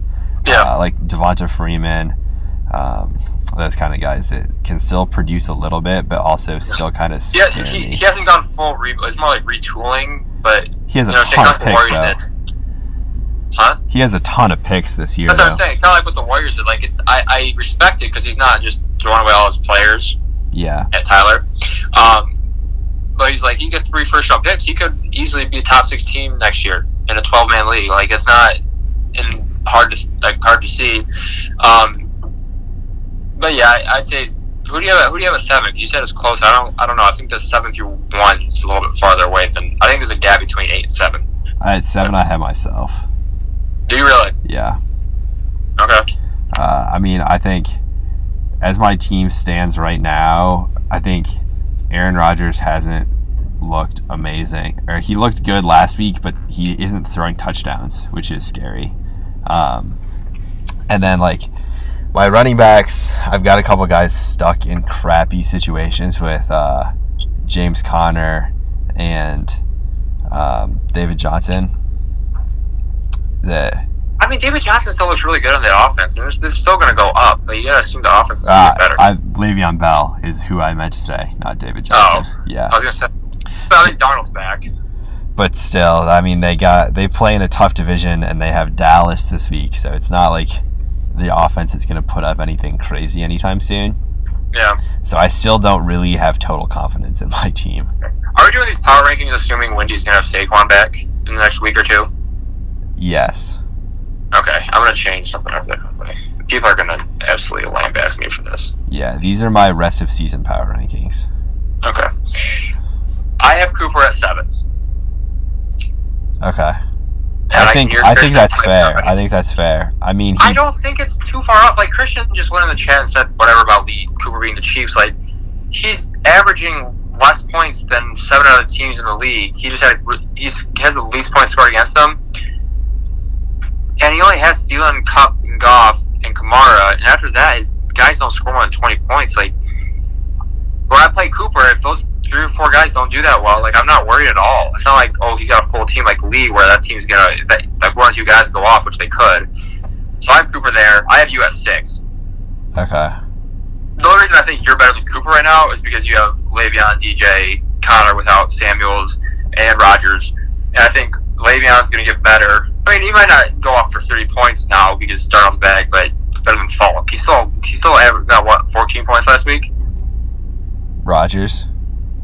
Yeah. Uh, like Devonta Freeman. Um, those kind of guys that can still produce a little bit, but also still kind of Yeah, he, he hasn't gone full re. It's more like retooling, but He has a you know, ton of picks though. did. Huh? He has a ton of picks this year. That's what I'm saying. Kind of like what the Warriors did. Like it's, I, I respect it because he's not just throwing away all his players Yeah, at Tyler. Um, but he's like, he get three first round picks. He could easily be a top six team next year in a 12 man league. Like it's not in hard to like hard to see. Um, but yeah, I, I'd say who do you have? Who do you have at seven? You said it's close. I don't. I don't know. I think the seven through one is a little bit farther away than. I think there's a gap between eight and seven. I had seven. I had myself. Do you really? Yeah. Okay. Uh, I mean, I think as my team stands right now, I think Aaron Rodgers hasn't looked amazing. Or he looked good last week, but he isn't throwing touchdowns, which is scary. Um, and then like my running backs, I've got a couple guys stuck in crappy situations with uh, James Conner and um, David Johnson. The I mean, David Johnson still looks really good on the offense, and this, is still going to go up. But you got to assume the offense is Uh, get better. I, Le'Veon Bell is who I meant to say, not David Johnson. Oh, Yeah, I was going to say, but I think Darnold's back. but still, I mean, they got they play in a tough division, and they have Dallas this week, so it's not like the offense is going to put up anything crazy anytime soon. Yeah. So I still don't really have total confidence in my team. Are we doing these power rankings assuming Wendy's going to have Saquon back in the next week or two? Yes. Okay, I'm going to change something up there. People are going to absolutely lambast me for this. Yeah, these are my rest of season power rankings. Okay. I have Cooper at seven. Okay. And I think hear I think that's fair. something. I think that's fair. I mean, he, I don't think it's too far off. Like Christian just went in the chat and said whatever about Lee Cooper being the Chiefs. Like he's averaging less points than seven other teams in the league. He just had he's he has the least points scored against them, and he only has Thielen, Kupp, and Goff and Kamara. And after that, his guys don't score more than twenty points. Like when I play Cooper, if those three or four guys don't do that well, like I'm not worried at all. It's not like oh he's got a full team like Lee where that team's gonna if that, like one or two guys go off, which they could. So I have Cooper there. I have you at six. okay. The only reason I think you're better than Cooper right now is because you have Le'Veon, DJ, Conner without Samuels, and Rodgers. And I think Le'Veon's going to get better I mean, he might not go off for 30 points now because Darnold's back, but it's better than Falk. He still he still aver- got what 14 points last week. Rodgers.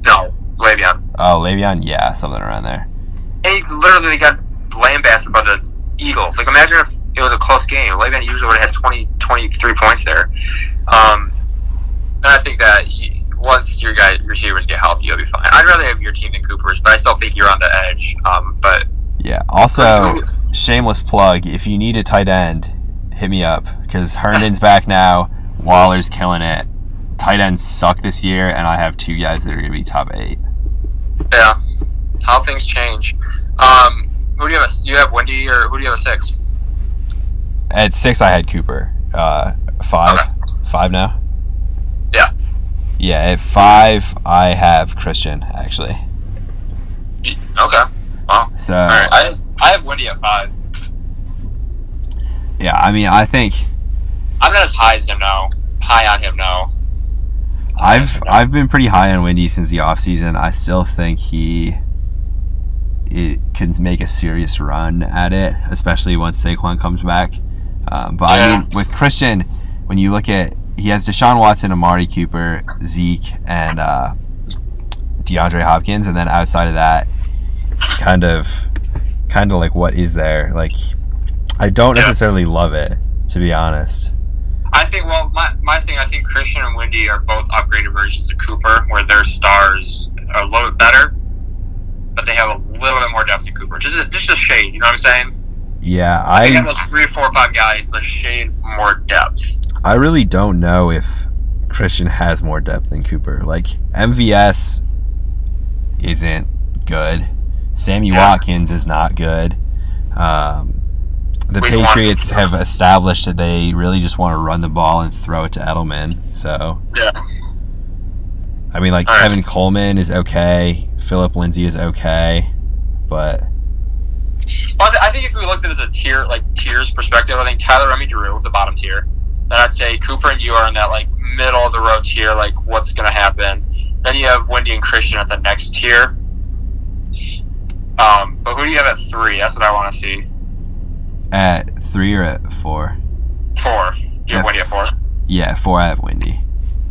No, Le'Veon. Oh, Le'Veon. Yeah, something around there. And he literally got lambasted by the Eagles. Like, imagine if it was a close game. Le'Veon usually would have had 20, 23 points there. Um, and I think that you, once your guy receivers get healthy, you'll be fine. I'd rather have your team than Cooper's, but I still think you're on the edge. Um, but Yeah. Also, shameless plug. If you need a tight end, hit me up because Herndon's back now. Waller's killing it. Tight ends suck this year, and I have two guys that are going to be top eight. yeah, how things change. Um, who do you have? You have Wendy, or who do you have a six? At six, I had Cooper. Uh, five, Okay. five now. Yeah. Yeah. At five, I have Christian actually. Okay. Wow. So All right. I I have Wendy at five. yeah, I mean, I think I'm not as high as him now. High on him now. I've I've been pretty high on Wendy since the offseason. I still think he it can make a serious run at it, especially once Saquon comes back. Um, but I mean, with Christian, when you look at he has Deshaun Watson, Amari Cooper, Zeke, and uh, DeAndre Hopkins, and then outside of that, it's kind of kind of like what is there? Like, I don't Yeah. necessarily love it, to be honest. I think. Well, my my thing. I think Christian and Wendy are both upgraded versions of Cooper, where their stars are a little bit better, but they have a little bit more depth than Cooper. Just a, just a shade. You know what I'm saying? Yeah, I. I those three, four, five guys, but shade more depth. I really don't know if Christian has more depth than Cooper. Like MVS isn't good. Sammy Yeah. Watkins is not good. Um, the Patriots have established that they really just want to run the ball and throw it to Edelman. So Yeah. I mean, like All right. Tevin Coleman is okay. Phillip Lindsay is okay, but Well, I, th- I think if we looked at it as a tier, like tiers perspective, I think Tyler, Remy, Drew, the bottom tier. Then I'd say Cooper and you are in that like middle of the road tier, like what's going to happen. Then you have Wendy and Christian at the next tier. Um, but who do you have at three? That's what I want to see. At three or at four? Four. Do you Yeah. have Wendy at four? Yeah, four. I have Wendy.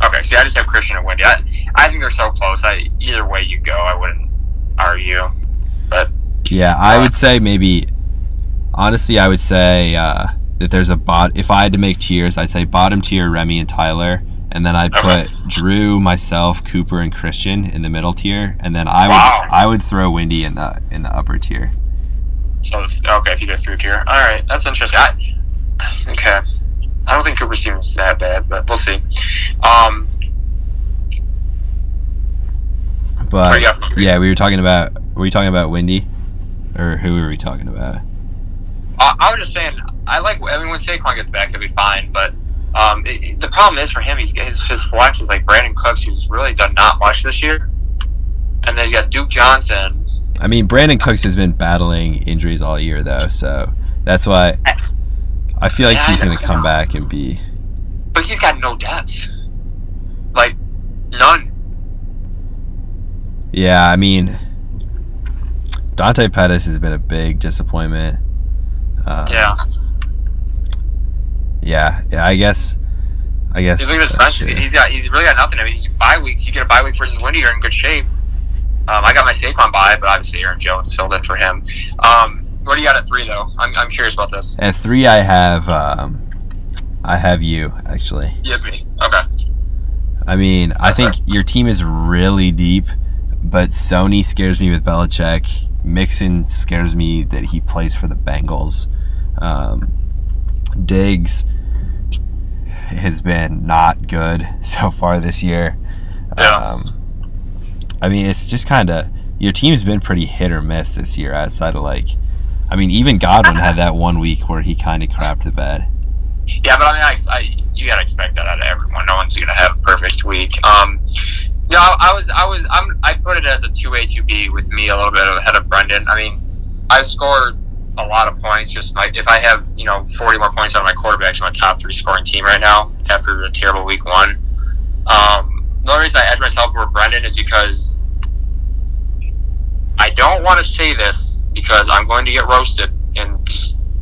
Okay, see, I just have Christian and Wendy. I, I think they're so close. I either way you go, I wouldn't argue. But Yeah, I would say maybe. Honestly, I would say uh, that there's a bot. If I had to make tiers, I'd say bottom tier Remy and Tyler, and then I'd Okay. put Drew, myself, Cooper, and Christian in the middle tier, and then I would I would throw Wendy in the in the upper tier. So if- okay, if you go through tier, all right, that's interesting. I, okay, I don't think Cooper's team is that bad, but we'll see. Um, But you yeah, we were talking about. Were we talking about Wendy, or who were we talking about? I, I was just saying, I like. I mean, when Saquon gets back, he'll be fine. But um, it, the problem is for him, he's his, his flex is like Brandin Cooks, who's really done not much this year, and then he's got Duke Johnson. I mean, Brandin Cooks has been battling injuries all year though, so that's why I feel like Yeah, he's going to come back and be. But he's got no depth. Like, none. Yeah, I mean, Dante Pettis has been a big disappointment. Uh, Yeah. yeah, yeah. I guess, I guess. He's look at his that's bench. it. He's got. He's really got nothing. I mean, you bye weeks. You get a bye week versus Wendy. You're in good shape. Um, I got my Saquon by, but obviously Aaron Jones filled in for him. Um, what do you got at three though? I'm, I'm curious about this. At three, I have, um, I have you actually. You have me. Okay. I mean, I think your team is really deep, but Sony scares me with Belichick. Mixon scares me that he plays for the Bengals. Um, Diggs has been not good so far this year. Yeah. Um, I mean, it's just kind of your team's been pretty hit or miss this year. Outside of like, I mean, even Godwin had that one week where he kind of crapped the bed. Yeah, but I mean, I, I you gotta expect that out of everyone. No one's gonna have a perfect week. Um, no, I was, I was, I'm, I put it as a two A, two B with me a little bit ahead of Brendan. I mean, I scored a lot of points. Just my, if I have, you know, 40 more points on my quarterbacks, I'm a top three scoring team right now after a terrible week one. Um, the only reason I edge myself over Brendan is because I don't want to say this because I'm going to get roasted and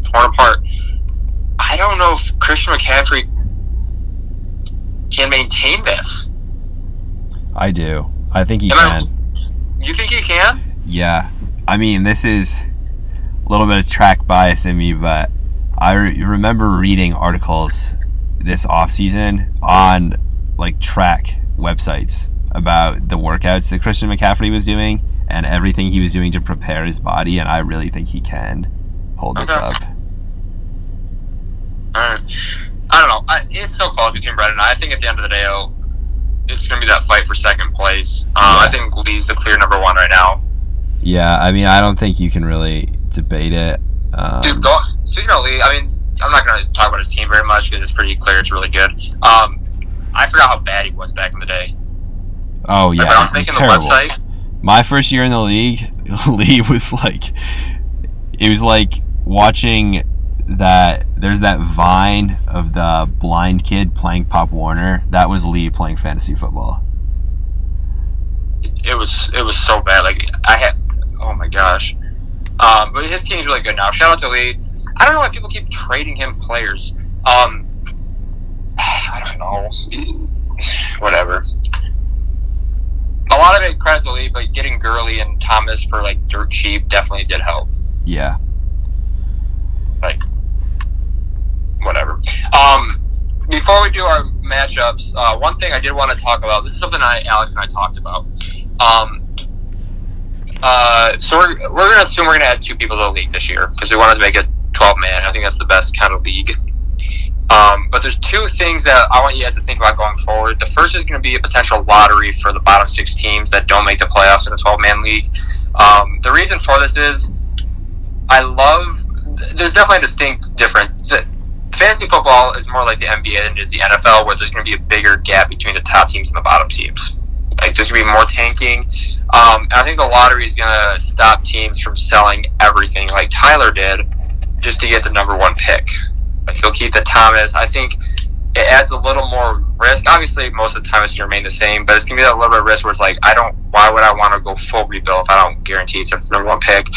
torn apart. I don't know if Christian McCaffrey can maintain this. I do. I think he Am I- can. You think he can? Yeah. I mean, this is a little bit of track bias in me, but I re- remember reading articles this off season on like track websites about the workouts that Christian McCaffrey was doing and everything he was doing to prepare his body, and I really think he can hold this up. Alright. I don't know. I, it's so close between Brett and I. I think at the end of the day, oh, it's going to be that fight for second place. Uh, I think Lee's the clear number one right now. Yeah, I mean, I don't think you can really debate it. Um, Dude, go, speaking of Lee, I mean, I'm not going to talk about his team very much because it's pretty clear it's really good. Um, I forgot how bad he was back in the day. oh yeah, I he's making the website, my first year in the league, Lee was like, it was like watching that. There's that vine of the blind kid playing Pop Warner. That was Lee playing fantasy football. it was it was so bad. Like I had, oh my gosh. Um, but his team's really good now. Shout out to Lee. I don't know why people keep trading him players. Um, I don't know. Whatever. A lot of it credit Lee, but getting Gurley and Thomas for like dirt cheap definitely did help. Yeah, Like, whatever. Um, before we do our matchups, uh, one thing I did want to talk about. This is something I, Alex and I talked about. Um, uh, so we're, we're going to assume we're going to add two people to the league this year because we wanted to make it 12 man. I think that's the best kind of league. Um, but there's two things that I want you guys to think about going forward. The first is going to be a potential lottery for the bottom six teams that don't make the playoffs in a 12 man league. Um, the reason for this is I love. There's definitely a distinct difference. The, fantasy football is more like the NBA than it is the NFL, where there's going to be a bigger gap between the top teams and the bottom teams. Like there's going to be more tanking. Um, and I think the lottery is going to stop teams from selling everything like Tyler did, just to get the number one pick. He'll keep the Thomas. I think it adds a little more risk. Obviously, most of the time it's going to remain the same, but it's going to be that little bit of risk where it's like, I don't. Why would I want to go full rebuild if I don't guarantee it's the number one pick?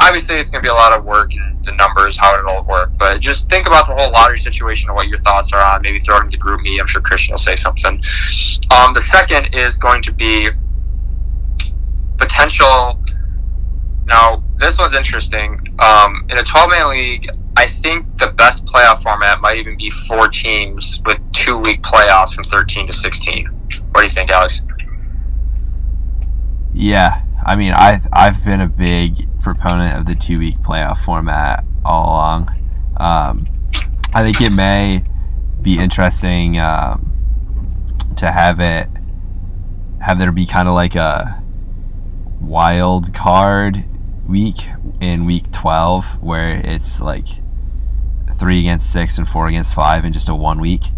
Obviously, it's going to be a lot of work and the numbers, how it'll work. But just think about the whole lottery situation and what your thoughts are on. Maybe throw it into GroupMe. I'm sure Christian will say something. Um, the second is going to be potential. Now, this one's interesting. Um, in a 12 man league, I think the best playoff format might even be four teams with two week playoffs from 13 to 16. What do you think, Alex? yeah. I mean, I I've been a big proponent of the two week playoff format all along. Um, I think it may be interesting um, to have it have there be kind of like a wild card week in week 12 where it's like three against six and four against five in just a one week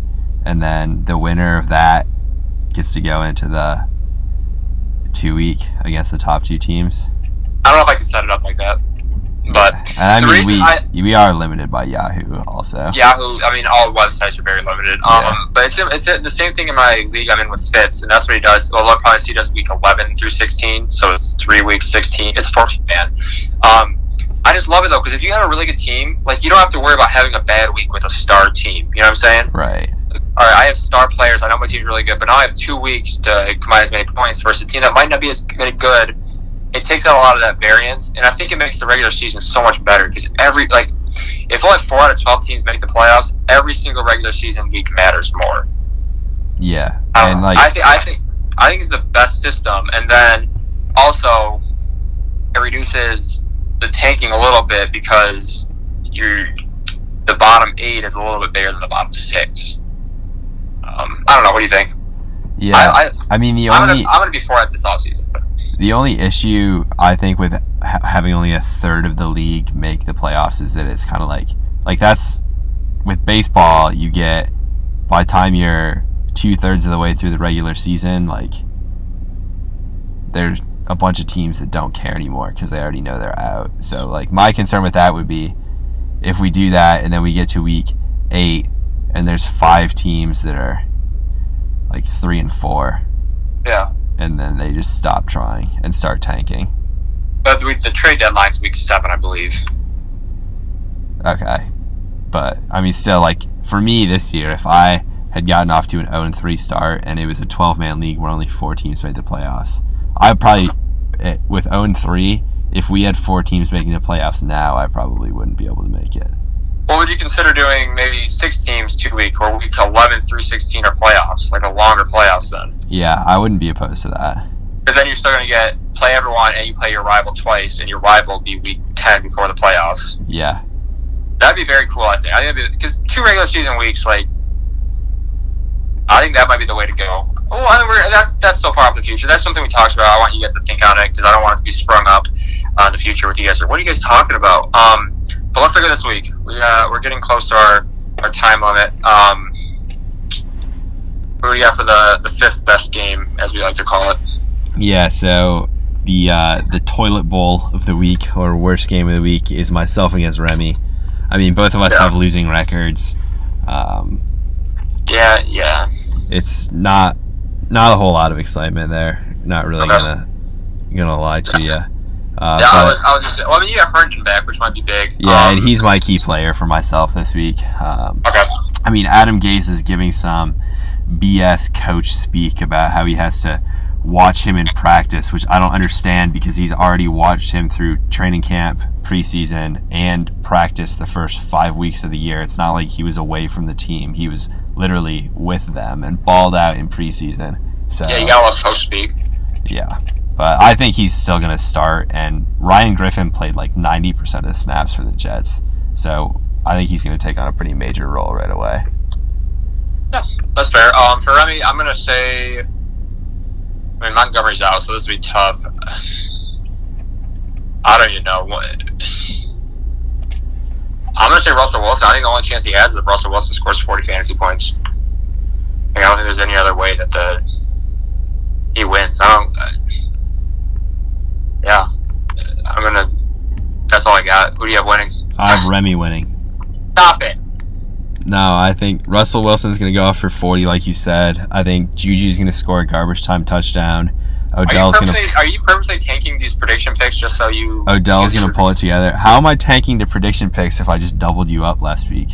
and then the winner of that gets to go into the two week against the top two teams I don't know if I can set it up like that. But and i mean we I- we are limited by yahoo also Yahoo, I mean, all websites are very limited. Um, Yeah. But it's, it's the same thing in my league I'm in with Fitz, and that's what he does. Well, I'll probably see he does week 11 through 16, so it's three weeks, 16. It's 14 man. Um, I just love it though, because if you have a really good team, like you don't have to worry about having a bad week with a star team. You know what I'm saying? right All right, I have star players. I know my team's really good, but now I have two weeks to combine as many points versus a team that might not be as good. It takes out a lot of that variance, and I think it makes the regular season so much better because every like, if only four out of twelve teams make the playoffs, every single regular season week matters more. yeah I, and like I think I think I think it's the best system, and then also it reduces the tanking a little bit because you the bottom eight is a little bit bigger than the bottom six. Um, I don't know. What do you think? yeah I, I, I mean the I'm only gonna I'm gonna be for it this offseason. The only issue I think with ha- having only a third of the league make the playoffs is that it's kind of like like that's with baseball you get by the time you're two thirds of the way through the regular season like there's a bunch of teams that don't care anymore because they already know they're out. So like my concern with that would be if we do that and then we get to week eight and there's five teams that are like three and four Yeah, and then they just stop trying and start tanking. but the, the trade deadline's week seven, I believe. Okay, but I mean, still, like for me this year, if I had gotten off to an 0 3 start and it was a 12 man league where only four teams made the playoffs, I probably eh, with 0 3. If we had four teams making the playoffs now, I probably wouldn't be able to make it. What would you consider doing? Maybe six teams, two week, or week 11 through 16 are playoffs, like a longer playoffs then. Yeah, I wouldn't be opposed to that. Because then you're still going to get play everyone, and you play your rival twice, and your rival will be week 10 before the playoffs. Yeah, That'd be very cool. I think. I think because two regular season weeks, like, I think that might be the way to go. Oh, I mean, we're, that's that's so far up in the future. That's something we talked about. I want you guys to think on it because I don't want it to be sprung up uh, in the future with you guys. What are you guys talking about? Um, but let's look at this week. We uh, we're getting close to our, our time limit. Um, what do we got for the the fifth best game, as we like to call it? yeah. So the uh, the toilet bowl of the week or worst game of the week is myself against Remy. I mean, both of us Yeah. have losing records. Um, Yeah, yeah. it's not not a whole lot of excitement there. Not really Okay. gonna gonna lie to you. Uh, yeah, I was, I was just, well, I mean, you got Herndon back, which might be big. yeah, Um, and he's my key player for myself this week. Um, okay. I mean, Adam Gase is giving some BS coach speak about how he has to watch him in practice, which I don't understand because he's already watched him through training camp, preseason, and practice the first five weeks of the year. It's not like he was away from the team; he was literally with them and balled out in preseason. So Yeah, you got a lot of speak. yeah. But I think he's still going to start. And Ryan Griffin played like 90% of the snaps for the Jets. So I think he's going to take on a pretty major role right away. Yeah, that's fair. Um, for Remy, I'm gonna say. I mean, Montgomery's out, so this would be tough. I don't even know what. I'm gonna say Russell Wilson. I think the only chance he has is if Russell Wilson scores 40 fantasy points. Like, I don't think there's any other way that the he wins. I don't. Uh, yeah, I'm gonna. That's all I got. Who do you have winning? I have Remy winning. Stop it. No, I think Russell Wilson's going to go off for 40, like you said. I think Juju's going to score a garbage time touchdown. Are Odell's going to are you purposely tanking these prediction picks just so you? Odell's going to pull it together. How am I tanking the prediction picks if I just doubled you up last week?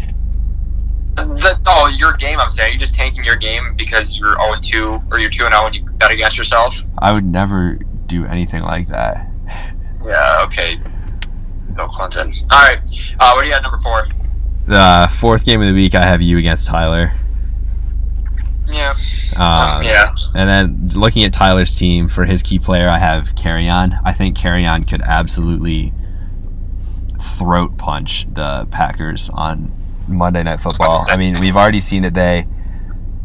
The, oh, your game. I'm saying you're just tanking your game because you're 0 2 or you're 2 0 and you bet against yourself. I would never do anything like that. Yeah. Okay. Bill Clinton. All right. Uh, what do you got? Number four. The fourth game of the week, I have you against Tyler. Yeah. Um, yeah. And then looking at Tyler's team for his key player, I have Kerryon. I think Kerryon could absolutely throat punch the Packers on Monday Night Football. I mean, we've already seen that they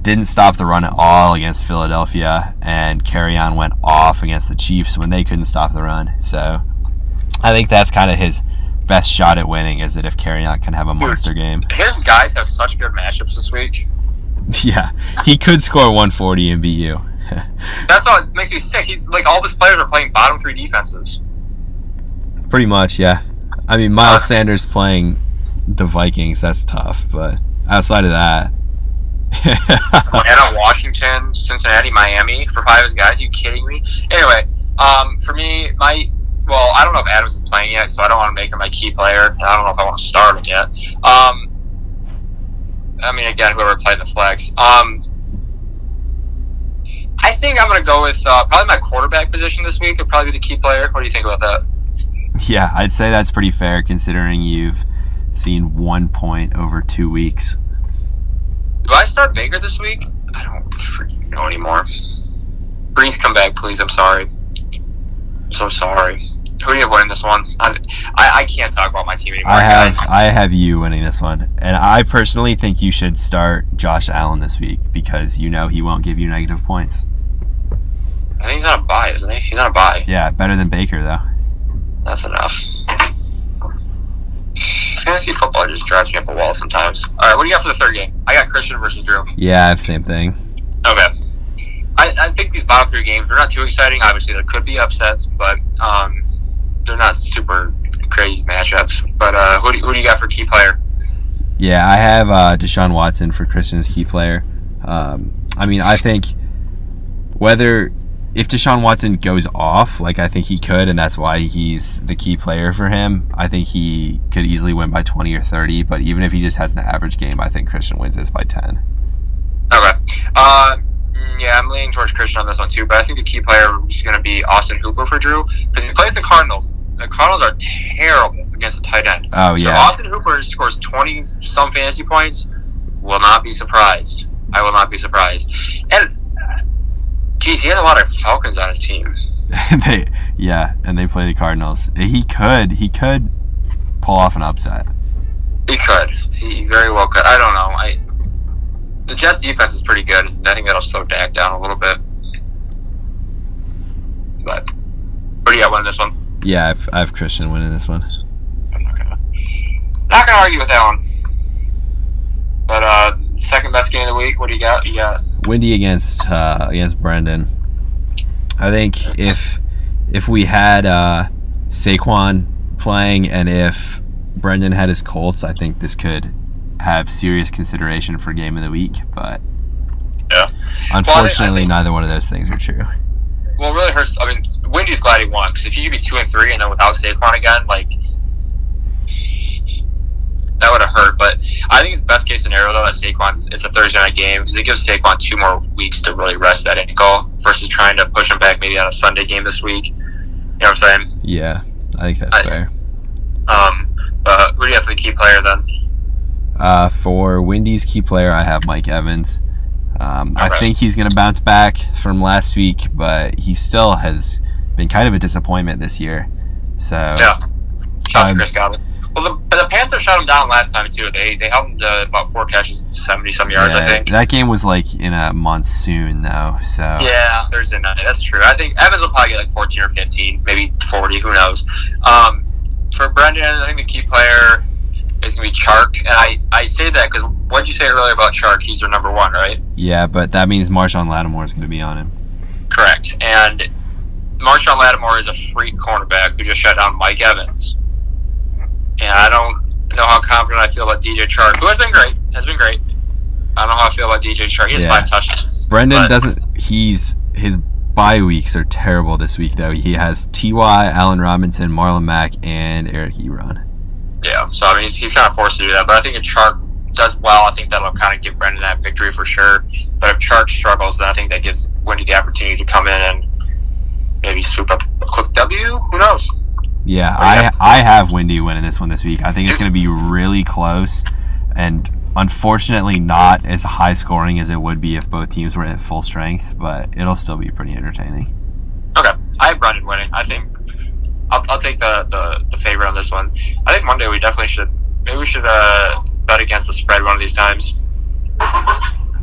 didn't stop the run at all against Philadelphia, and Kerryon went off against the Chiefs when they couldn't stop the run. So I think that's kind of his best shot at winning is that if Kerryon can have a monster game. His guys have such good matchups this week. Yeah, he could score 140 and beat you. That's what makes me sick. He's like all his players are playing bottom three defenses. Pretty much, yeah. I mean, Miles Sanders playing the Vikings, that's tough, but outside of that. Atlanta, Washington, Cincinnati, Miami for five of his guys. Are you kidding me? Anyway, um, for me, my well, I don't know if Adams is playing yet, so I don't want to make him my key player. I don't know if I want to start him yet. Um, I mean, again, whoever played the flex. Um, I think I'm going to go with uh, probably my quarterback position this week. It'd probably be the key player. What do you think about that? yeah, I'd say that's pretty fair considering you've seen one point over two weeks. Do I start Baker this week? I don't freaking know anymore. Brees, come back, please. I'm sorry. I'm so sorry. Who do you have winning this one? I, I, I can't talk about my team anymore. I have I have you winning this one, and I personally think you should start Josh Allen this week because you know he won't give you negative points. I think he's on a bye, isn't he? He's on a bye. Yeah, better than Baker though. That's enough. Fantasy football just drives me up a wall sometimes. All right, what do you got for the third game? I got Christian versus Drew. Yeah, I have same thing. Okay. I, I think these bottom three games are not too exciting. Obviously, there could be upsets, but um, they're not super crazy matchups. But uh, who, do, who do you got for key player? Yeah, I have uh, Deshaun Watson for Christian's key player. Um, I mean, I think whether if Deshaun Watson goes off, like I think he could, and that's why he's the key player for him, I think he could easily win by 20 or 30. But even if he just has an average game, I think Christian wins this by 10. Okay. Uh, yeah, I'm leaning towards Christian on this one too, but I think the key player is going to be Austin Hooper for Drew because he plays the Cardinals. The Cardinals are terrible against the tight end. Oh, So yeah. Austin Hooper scores 20 some fantasy points. Will not be surprised. I will not be surprised. And, uh, geez, he has a lot of Falcons on his team. they, yeah, and they play the Cardinals. He could, he could pull off an upset. He could. He very well could. I don't know. I the Jets defense is pretty good. and I think that'll slow Dak down a little bit. But what do you got winning this one? Yeah, I've, I have Christian winning this one. I'm not gonna not gonna argue with that one. But uh second best game of the week, what do you got? You got Wendy against uh, against Brendan. I think if if we had uh, Saquon playing and if Brendan had his Colts, I think this could have serious consideration for game of the week. But Yeah. unfortunately, think- neither one of those things are true. well it really hurts I mean Wendy's glad he won because if you could be two and three and then without Saquon again, like that would have hurt. But I think it's best case scenario though that Saquon's it's a Thursday night game because it gives Saquon two more weeks to really rest that ankle versus trying to push him back maybe on a Sunday game this week. You know what I'm saying? Yeah, I think that's I- fair. Um, but who do you have for the key player then? Uh, for Wendy's key player, I have Mike Evans. Um, I think he's going to bounce back from last week, but he still has been kind of a disappointment this year. So Yeah. Shout Um, Chris Godwin. Well, the, the Panthers shot him down last time too. They they held him to about four catches, seventy some yards, I think. that game was like in a monsoon though. So Yeah, Thursday night. That's true. I think Evans will probably get like 14 or 15, maybe 40. Who knows? Um, for Brendan, I think the key player is going to be Chark. And I, I say that because what did you say earlier about Chark? He's their number one, right? yeah, but that means Marshon Lattimore is going to be on him. Correct. And Marshon Lattimore is a freak cornerback who just shut down Mike Evans. And I don't know how confident I feel about DJ Chark, who has been great. Has been great. I don't know how I feel about DJ Chark. He has Yeah. five touchdowns. Brendan but- doesn't. He's his bye weeks are terrible this week though. He has Ty, Allen Robinson, Marlon Mack, and Eric Ebron. Yeah, so I mean, he's, he's kind of forced to do that. But I think if Chark does well, I think that'll kind of give Brendan that victory for sure. But if Chark struggles, then I think that gives Wendy the opportunity to come in and maybe swoop up a quick W. Who knows? Yeah, I. I have Wendy winning this one this week. I think it's going to be really close, and unfortunately not as high scoring as it would be if both teams were at full strength. But it'll still be pretty entertaining. Okay, I have Brendan winning. I think I'll, I'll take the, the the favorite on this one. I think Monday we definitely should maybe we should uh, bet against the spread one of these times.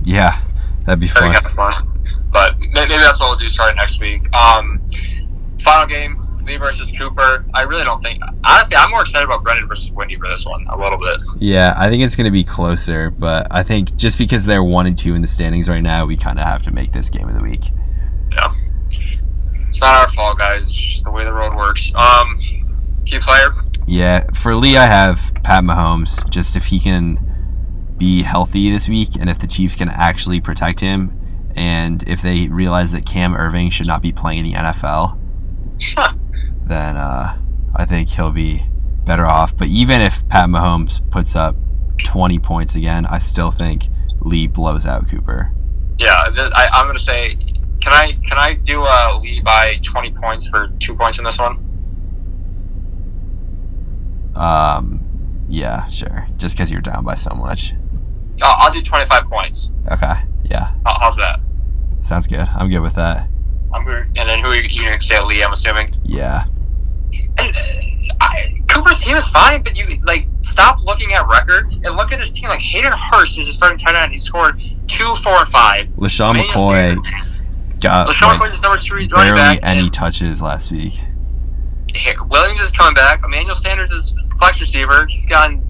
Yeah, that'd be I think fun. that's fun. But maybe that's what we'll do starting next week. Um, final game, Lee versus Cooper. I really don't think. Honestly, I'm more excited about Brendan versus Wendy for this one a little bit. Yeah, I think it's going to be closer, but I think just because they're one and two in the standings right now, we kind of have to make this game of the week. Not our fault, guys. It's just the way the road works. Um, key player. Yeah, for Lee, I have Pat Mahomes. Just if he can be healthy this week, and if the Chiefs can actually protect him, and if they realize that Cam Erving should not be playing in the NFL, then uh, I think he'll be better off. But even if Pat Mahomes puts up 20 points again, I still think Lee blows out Cooper. Yeah, th- I, I'm gonna say. Can I can I do a lead by 20 points for two points in this one? Um, yeah, sure. Just because you're down by so much. I'll, I'll do 25 points. Okay, yeah, How- How's that? sounds good. I'm good with that. I'm good. And then who are you, you gonna say Lee? I'm assuming. Yeah. And, uh, I, Cooper's team is fine, but you like stop looking at records and look at his team. Like Hayden Hurst is a starting tight end. He scored two, four, and five. LeSean McCoy got LeSean like, number three running barely back. any touches last week. Williams is coming back. Emmanuel Sanders is flex receiver. He's gotten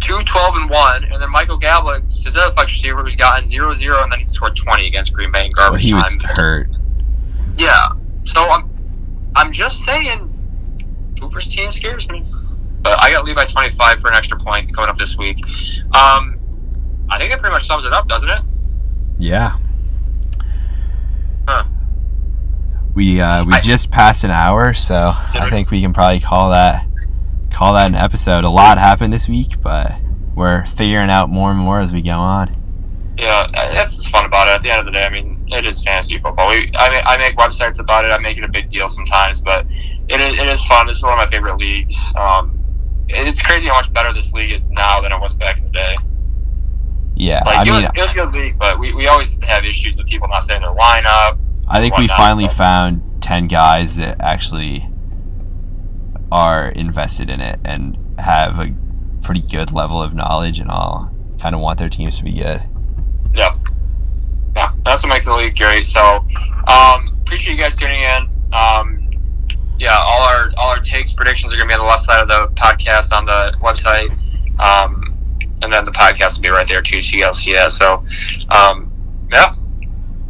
two, 12, and one. And then Michael Gallup is his other flex receiver who's gotten zero, zero, and then he scored 20 against Green Bay in Well, garbage he was time. hurt. Yeah. So I'm, I'm just saying, Cooper's team scares me. But I got lead by 25 for an extra point coming up this week. Um, I think that pretty much sums it up, doesn't it? Yeah. Huh. We uh, we I- just passed an hour, so I think we can probably call that call that an episode. A lot happened this week, but we're figuring out more and more as we go on. Yeah, uh, that's what's fun about it. At the end of the day, I mean, it is fantasy football. We, I, mean, I make websites about it. I make it a big deal sometimes, but it is, it is fun. This is one of my favorite leagues. Um, it's crazy how much better this league is now than it was back in the day. Yeah, Like I it, mean, was, it was a good league, but we, we always have issues with people not saying their lineup. I think we finally found ten guys that actually are invested in it and have a pretty good level of knowledge and all kind of want their teams to be good. Yep. Yeah, that's what makes the league great. So, um, appreciate you guys tuning in. Um, yeah, all our all our takes, predictions are gonna be on the left side of the podcast on the website, um, and then the podcast will be right there too, so you guys see that. So, um, yeah,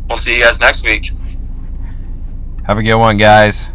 we'll see you guys next week. Have a good one, guys.